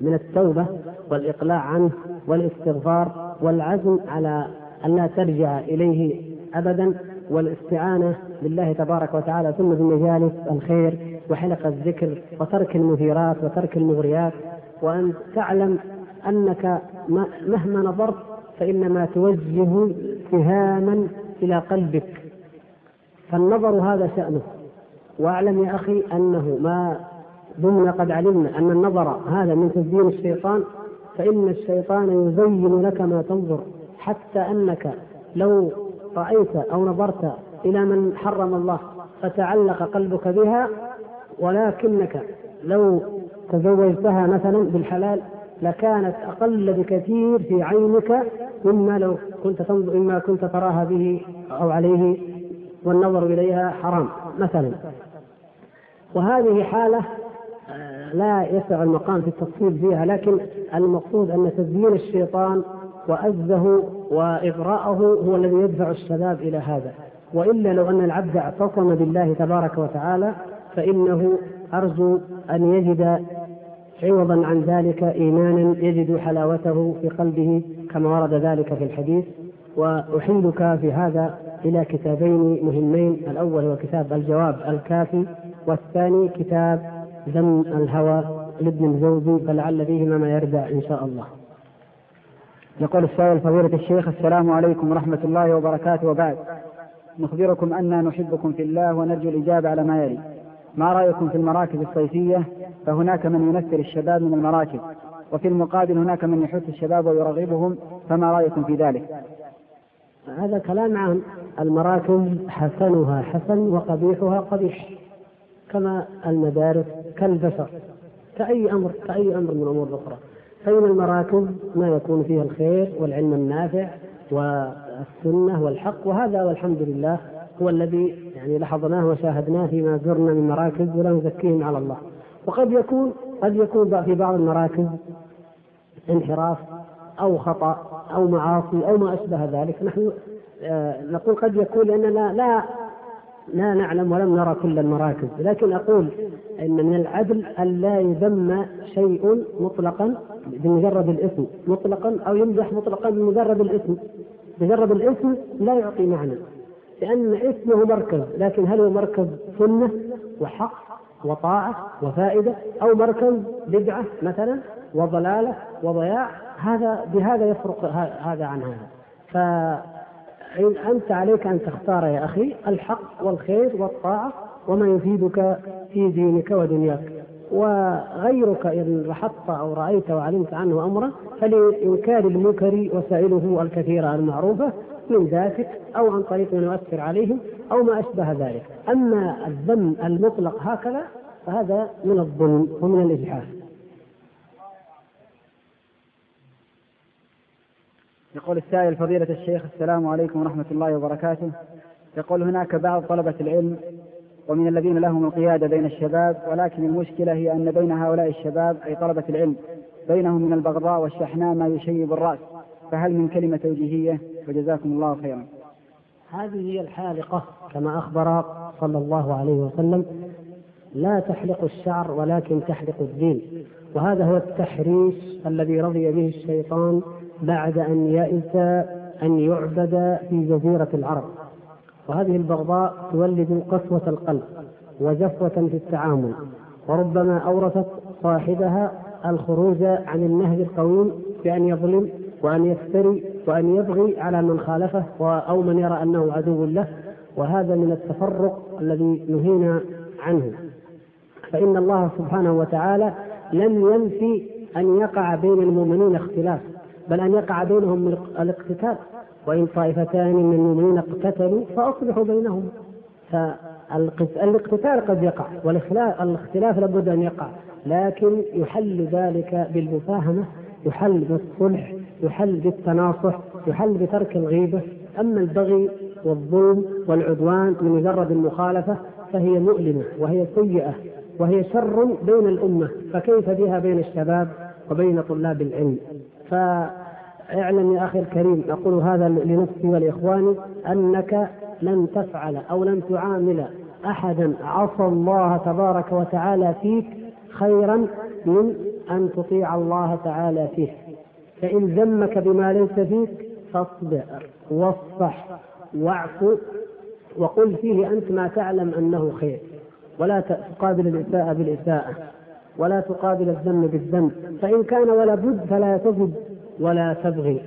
من التوبة والإقلاع عنه والاستغفار والعزم على أن لا ترجع إليه أبدا والاستعانة بالله تبارك وتعالى ثم بمجالس الخير وحلق الذكر وترك المثيرات وترك المغريات وأن تعلم أنك مهما نظرت فإنما توجه سهاما إلى قلبك. فالنظر هذا شأنه. وأعلم يا أخي أنه ما دمنا قد علمنا أن النظر هذا من تزيين الشيطان فإن الشيطان يزين لك ما تنظر. حتى أنك لو رأيت أو نظرت إلى من حرم الله فتعلق قلبك بها ولكنك لو تزوجتها مثلا بالحلال لكانت أقل بكثير في عينك مما لو كنت تنظر مما كنت تراها به أو عليه والنظر إليها حرام مثلا. وهذه حالة آه، لا يسع المقام في التفصيل فيها لكن المقصود أن تزيين الشيطان وأزه وإغراءه هو الذي يدفع الشباب إلى هذا. وإلا لو أن العبد اعتصم بالله تبارك وتعالى فإنه أرجو أن يجد عوضا عن ذلك إيمانا يجد حلاوته في قلبه كما ورد ذلك في الحديث وأحيلك في هذا إلى كتابين مهمين الأول هو كتاب الجواب الكافي والثاني كتاب ذم الهوى لابن الجوزي فلعل فيهما ما يردع إن شاء الله. يقول السائل فضيلة الشيخ السلام عليكم ورحمة الله وبركاته. وبعد نخبركم أننا نحبكم في الله ونرجو الإجابة على ما يلي. ما رأيكم في المراكز الصيفية؟ فهناك من ينفر الشباب من المراكز. وفي المقابل هناك من يحث الشباب ويرغبهم فما رأيكم في ذلك؟ هذا كلام عام. المراكز حسنها حسن وقبيحها قبيح كما المدارس كالبشر. كأي أمر كأي أمر من الأمور الأخرى. فإن المراكز ما يكون فيها الخير والعلم النافع والسنة والحق وهذا والحمد لله هو الذي يعني لاحظناه وشاهدناه فيما زرنا من مراكز ولا نزكيهم على الله. وقد يكون قد يكون في بعض المراكز انحراف أو خطأ أو معاصي أو ما أشبه ذلك. نحن آه، نقول قد يكون لأننا لا لا نعلم ولم نرى كل المراكز. لكن أقول إن من العدل أن لا يذم شيء مطلقا بمجرد الاسم مطلقا أو يمدح مطلقا بمجرد الاسم. مجرد الاسم لا يعطي معنى لأن اسمه مركز لكن هل هو مركز سنة وحق؟ وطاعة وفائدة أو مركز بدعة مثلا وضلالة وضياع هذا بهذا يفرق هذا عن هذا. فأنت عليك أن تختار يا أخي الحق والخير والطاعة وما يفيدك في دينك ودنياك. وغيرك إن لاحظت أو رأيت وعلمت عنه أمرا فلإنكار المنكر وسائله الكثيرة المعروفة من ذاتك أو عن طريق من يؤثر عليهم أو ما أشبه ذلك. أما الذم المطلق هكذا فهذا من الظلم ومن الإجحاف يقول السائل فضيلة الشيخ السلام عليكم ورحمة الله وبركاته. يقول هناك بعض طلبة العلم ومن الذين لهم القيادة بين الشباب ولكن المشكلة هي أن بين هؤلاء الشباب أي طلبة العلم بينهم من البغضاء والشحناء ما يشيب الرأس. فهل من كلمة توجيهية؟ وجزاكم الله خيرا. هذه هي الحالقة كما أخبر صلى الله عليه وسلم لا تحلق الشعر ولكن تحلق الدين. وهذا هو التحريش الذي رضي به الشيطان بعد أن يئس أن يعبد في جزيرة العرب. وهذه البغضاء تولد قسوة القلب وجفوة في التعامل. وربما أورثت صاحبها الخروج عن النهج القويم بأن يظلم وأن يفتري وأن يبغي على من خالفه أو من يرى أنه عدو له وهذا من التفرق الذي نهينا عنه. فإن الله سبحانه وتعالى لم ينفي أن يقع بين المؤمنين اختلاف بل أن يقع بينهم الاقتتال. وإن طائفتان من المؤمنين اقتتلوا فأصلحوا بينهم. فالاقتتال قد يقع والاختلاف لابد أن يقع لكن يحل ذلك بالمفاهمة يحل بالصلح يحل بالتناصح يحل بترك الغيبة. أما البغي والظلم والعدوان بمجرد المخالفة فهي مؤلمة وهي سيئة وهي شر بين الأمة. فكيف بها بين الشباب وبين طلاب العلم؟ فاعلم يا أخي الكريم أقول هذا لنفسي ولإخواني أنك لن تفعل أو لن تعامل أحدا عصى الله تبارك وتعالى فيك خيرا من أن تطيع الله تعالى فيه. فإن ذمك بما ليس فيك فاصبر واصفح واعفو وقل فيه أنت ما تعلم أنه خير. ولا تقابل الإساءة بالإساءة ولا تقابل الذم بالذنب فإن كان ولا بد فلا تجد ولا تبغي.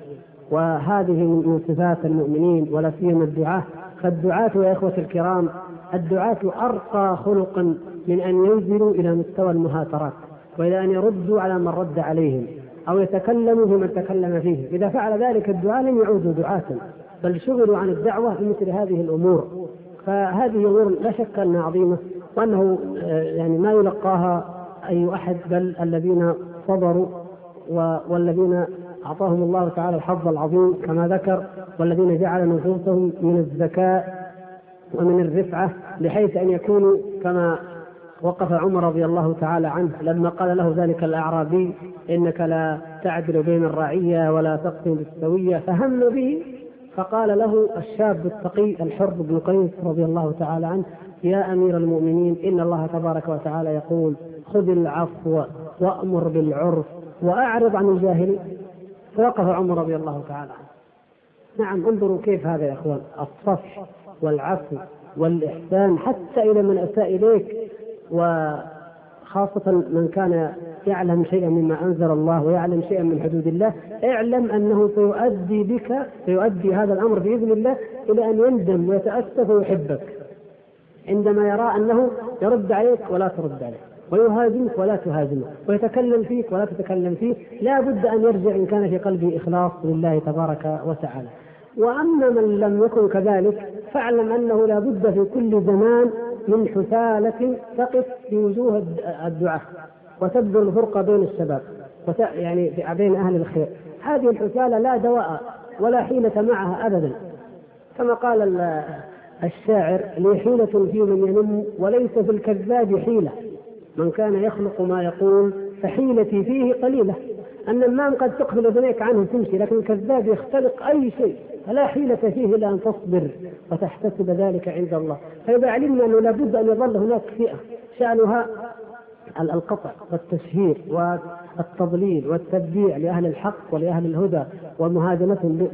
وهذه من صفات المؤمنين ولا سيما الدعاة. فالدعاة يا إخوة الكرام الدعاة أرقى خلقا من أن ينزلوا إلى مستوى المهاترات وإلى أن يردوا على من رد عليهم. أو يتكلموا في من تكلم فيه. إذا فعل ذلك الدعاء لم يعودوا دعاة بل شغلوا عن الدعوة بمثل هذه الأمور. فهذه أمور لا شك أنها عظيمة وأنه آه، يعني ما يلقاها أي أحد بل الذين صبروا والذين أعطاهم الله تعالى الحظ العظيم كما ذكر والذين جعل نفوسهم من الذكاء ومن الرفعة بحيث أن يكونوا كما وقف عمر رضي الله تعالى عنه لما قال له ذلك الأعرابي إنك لا تعدل بين الرعية ولا تقسم بالسوية فهم به فقال له الشاب التقي الحر بن قيس رضي الله تعالى عنه يا أمير المؤمنين إن الله تبارك وتعالى يقول خذ العفو وأمر بالعرف وأعرض عن الجاهلين. فوقف عمر رضي الله تعالى عنه. نعم انظروا كيف هذا يا إخوان الصفح والعفو والإحسان حتى إلى من أساء إليك وخاصة من كان يعلم شيئا مما أنزل الله ويعلم شيئا من حدود الله اعلم أنه سيؤدي بك سيؤدي هذا الأمر بإذن الله إلى أن يندم ويتأسف ويحبك. عندما يرى أنه يرد عليك ولا ترد عليه ويهاجمك ولا تهاجمه ويتكلم فيك ولا تتكلم فيه لا بد أن يرجع إن كان في قلبه إخلاص لله تبارك وتعالى. وأما من لم يكن كذلك فاعلم أنه لا بد في كل زمان من حثالة تقف في وجوه الدعاة وتبذل الفرقة بين الشباب يعني بين أهل الخير. هذه الحثالة لا دواء ولا حيلة معها أبدا. كما قال الشاعر لي حيلة في من ينم وليس في الكذاب حيلة. من كان يخلق ما يقول فحيلتي فيه قليلة. النمام قد تقفل اذنيك عنه تمشي لكن الكذاب يختلق أي شيء. فلا حيلة فيه إلا أن تصبر وتحتسب ذلك عند الله. فاذا علمنا أنه لابد أن يظل هناك فئة شأنها القطع والتشهير والتضليل والتبديع لأهل الحق ولأهل الهدى ومهاجمتهم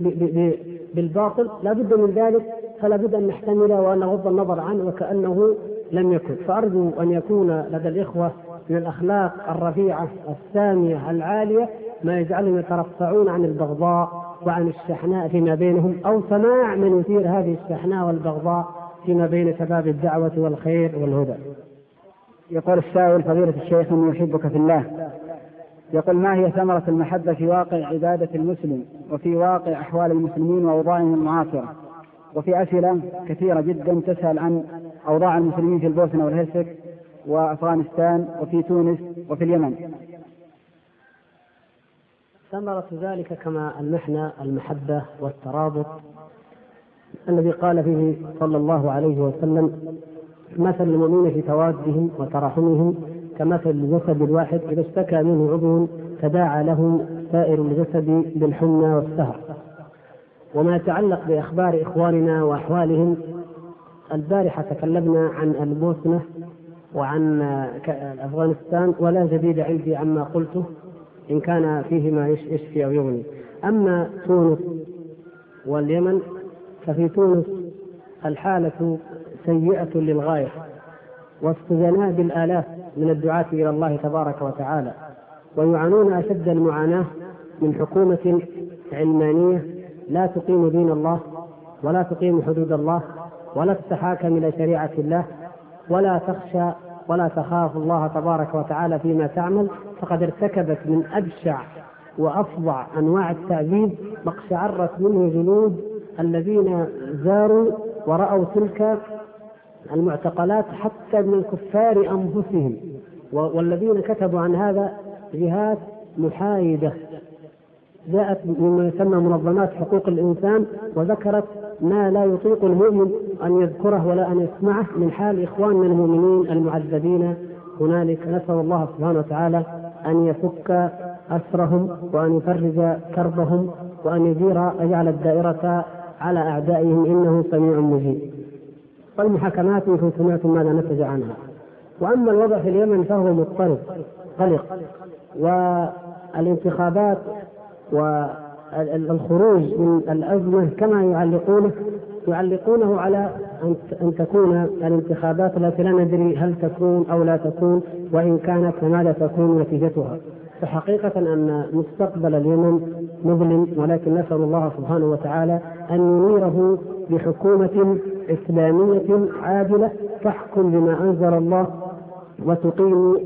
بالباطل. لا بد من ذلك فلا بد أن نحتمله وأن نغض النظر عنه وكأنه لم يكن. فأرجو أن يكون لدى الإخوة من الأخلاق الرفيعة السامية العالية ما يجعلهم يترفعون عن البغضاء وعن الشحناء فيما بينهم أو سماع من يثير هذه الشحناء والبغضاء فيما بين شباب الدعوة والخير والهدى. يقول السائل فضيلة الشيخ إني أحبك في الله. يقول ما هي ثمرة المحبة في واقع عبادة المسلم وفي واقع أحوال المسلمين وأوضاعهم المعاصرة؟ وفي أسئلة كثيرة جدا تسأل عن أوضاع المسلمين في البوسنة والهرسك وأفغانستان وفي تونس وفي اليمن. ثمرة ذلك كما أن المحبة والترابط الذي قال فيه صلى الله عليه وسلم مثل المؤمنين في توادهم وتراحمهم كمثل الجسد الواحد إذا اشتكى منه عضو تداعى له سائر الجسد بالحمى والسهر. وما يتعلق بأخبار إخواننا وأحوالهم البارحة تكلمنا عن البوسنة وعن أفغانستان ولا جديد عندي عما قلته. إن كان فيه ما يشفي أو يغني. أما تونس واليمن ففي تونس الحالة سيئة للغاية واستجناء بالآلاف من الدعاة إلى الله تبارك وتعالى ويعانون أشد المعاناة من حكومة علمانية لا تقيم دين الله ولا تقيم حدود الله ولا تتحاكم إلى شريعة الله ولا تخشى ولا تخاف الله تبارك وتعالى فيما تعمل فقد ارتكبت من أبشع وأفظع أنواع التعذيب ما اقشعرت منه جلود الذين زاروا ورأوا تلك المعتقلات حتى من الكفار أنفسهم. والذين كتبوا عن هذا جهات محايدة. جاءت مما يسمى منظمات حقوق الإنسان وذكرت ما لا يطيق المؤمن أن يذكره ولا أن يسمعه من حال إخواننا المؤمنين المعذبين. هنالك نسأل الله سبحانه وتعالى أن يفك أسرهم وأن يفرج كربهم وأن يدير يجعل الدائرة على أعدائهم إنه سميع مجيب. والمحاكمات يمكن سمعتم ماذا نتج عنها؟ وأما الوضع في اليمن فهو مضطرب قلق. والانتخابات والخروج من الأزمة كما يعلقونه يعلقونه على أن تكون الانتخابات التي لا ندري هل تكون أو لا تكون وإن كانت فماذا تكون نتيجتها. فحقيقة أن مستقبل اليمن مظلم ولكن نسأل الله سبحانه وتعالى أن ينيره بحكومة إسلامية عادلة تحكم بما أنزل الله وتقيم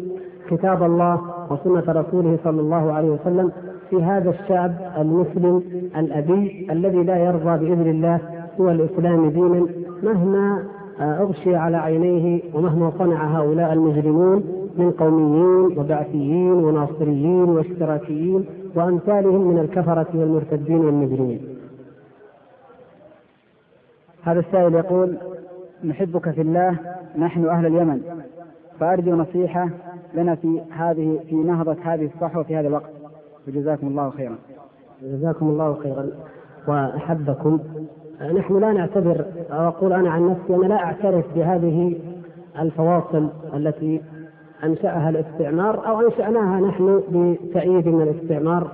كتاب الله وسنة رسوله صلى الله عليه وسلم. في هذا الشعب المسلم الأبي الذي لا يرضى بإذن الله سوى الإسلام دينا مهما أغشي على عينيه ومهما صنع هؤلاء المجرمون من قوميين وبعثيين وناصريين واشتراكيين وأمثالهم من الكفرة والمرتدين والمجرمين. هذا السائل يقول نحبك في الله نحن أهل اليمن فأرجو نصيحة لنا في هذه في نهضة هذه الصحوة في هذا الوقت. وجزاكم الله خيرا. جزاكم الله خيرا وأحبكم. نحن لا نعتبر أو أقول أنا عن نفسي أنا لا أعترف بهذه الفواصل التي أنشأها الاستعمار أو أنشأناها نحن بتأييد من الاستعمار.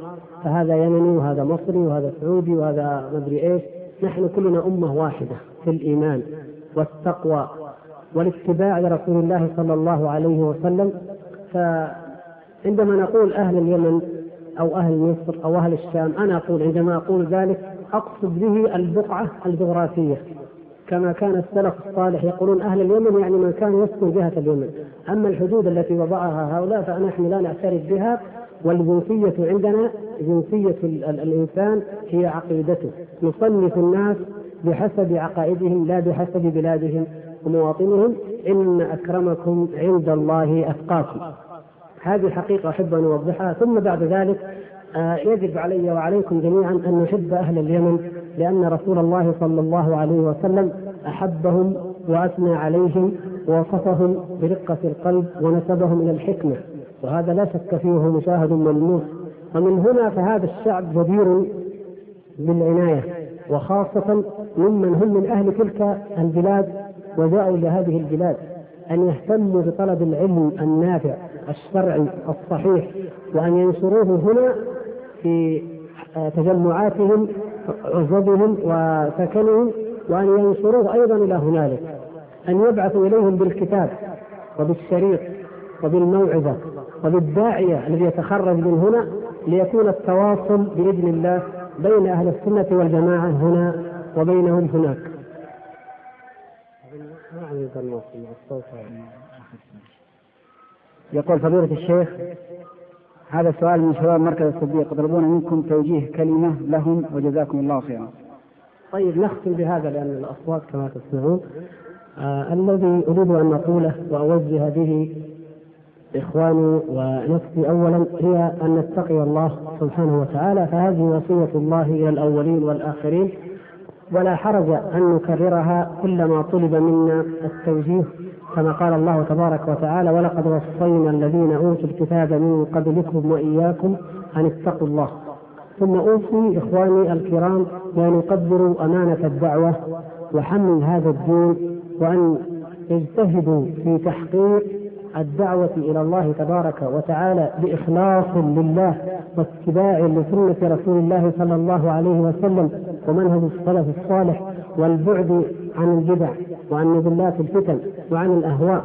فهذا يمني وهذا مصري وهذا سعودي وهذا مدري إيش. نحن كلنا أمة واحدة في الإيمان والتقوى والاتباع لرسول الله صلى الله عليه وسلم. فعندما نقول أهل اليمن أو أهل مصر أو أهل الشام أنا أقول عندما أقول ذلك أقصد به البقعة الجغرافية. كما كان السلف الصالح يقولون أهل اليمن يعني من كان يسكن جهة اليمن. أما الحدود التي وضعها هؤلاء فنحن لا نعترف بها والجنسية عندنا جنسية الإنسان هي عقيدته. نصنف الناس بحسب عقائدهم لا بحسب بلادهم ومواطنهم. إن أكرمكم عند الله أتقاكم. هذه حقيقة أحب أن أوضحها ثم بعد ذلك آه، يجب علي وعليكم جميعا أن نحب أهل اليمن لأن رسول الله صلى الله عليه وسلم أحبهم وأثنى عليهم ووصفهم برقة القلب ونسبهم إلى الحكمة. وهذا لا شك فيه مشاهد ملموس. ومن هنا فهذا الشعب جدير بالعناية وخاصة ممن هم من أهل تلك البلاد وجاءوا إلى هذه البلاد أن يهتموا بطلب العلم النافع. الشرعي الصحيح وأن ينشروه هنا في تجمعاتهم عزبهم وسكنهم وأن ينشروه أيضا إلى هنالك أن يبعثوا إليهم بالكتاب وبالشريط وبالموعظة وبالداعية الذي يتخرج من هنا ليكون التواصل بإذن الله بين أهل السنة والجماعة هنا وبينهم هناك. يقول فضيلة الشيخ هذا سؤال من شباب مركز الصديق يطلبون منكم توجيه كلمة لهم وجزاكم الله خيرا. طيب نختم بهذا لأن الأصوات كما تسمعون آه الذي أريد أن أقوله وأوجه به إخواني ونفسي أولا هي أن نتقي الله سبحانه وتعالى فهذه وصية الله إلى الأولين والآخرين ولا حرج أن نكررها كلما طلب منا التوجيه كما قال الله تبارك وتعالى ولقد وصينا الذين أوتوا الكتاب من قبلكم وإياكم أن اتقوا الله. ثم أوصي إخواني الكرام بأن يقدروا أمانة الدعوة وحمل هذا الدين وأن يجتهدوا في تحقيق الدعوة إلى الله تبارك وتعالى بإخلاص لله واتباع لسنة رسول الله صلى الله عليه وسلم ومنهج السلف الصالح والبعد عن البدع وعن مذلات الفتن. وعن الأهواء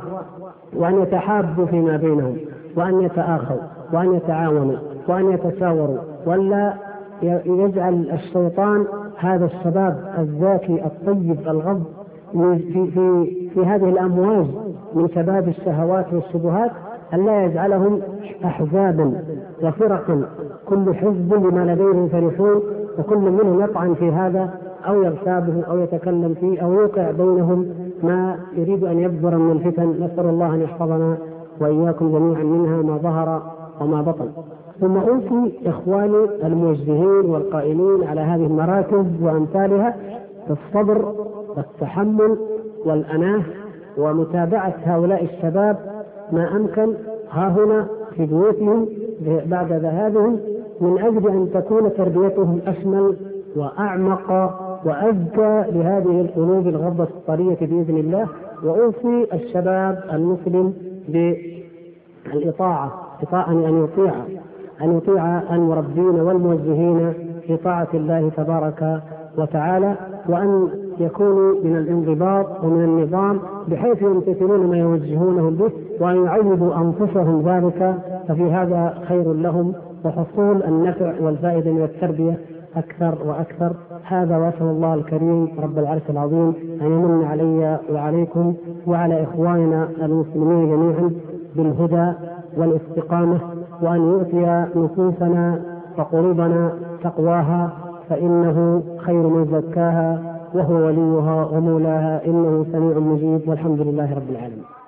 وأن يتحابوا فيما بينهم وأن يتآخوا وأن يتعاونوا وأن يتشاوروا ولا يجعل الشيطان هذا الشباب الزاكي الطيب الغض في في في هذه الأمواج من شباب الشهوات والشبهات أن لا يجعلهم أحزابا وفرقا كل حزب بما لديهم فرحون وكل منهم يطعن في هذا أو يغتابه أو يتكلم فيه أو يوقع بينهم ما يريد أن يبذر من الفتن نسأل الله أن يحفظنا وإياكم جميعا منها ما ظهر وما بطن. ثم أوصي إخواني الموجهين والقائمين على هذه المراكز وأمثالها بالصبر والتحمل والأناة ومتابعة هؤلاء الشباب ما أمكن ها هنا في بيوتهم بعد ذهابهم من أجل أن تكون تربيتهم أشمل وأعمق وأزكى لهذه القلوب الغضة الطرية بإذن الله وأوصي الشباب المسلم بالإطاعة إطاعة أن يطيع أن يطيع المربين والموجهين في طاعة الله تبارك وتعالى وأن يكونوا من الانضباط ومن النظام بحيث يمتثلون ما يوجهونه به وأن يعودوا أنفسهم ذلك ففي هذا خير لهم وحصول النفع والفائدة من التربية أكثر وأكثر. هذا وأسأل الله الكريم رب العرش العظيم أن يمن علي وعليكم وعلى إخواننا المسلمين جميعا بالهدى والاستقامة وأن يؤتي نفوسنا فقلوبنا تقواها فإنه خير من زكاها وهو وليها ومولاها إنه سميع مجيب والحمد لله رب العالمين.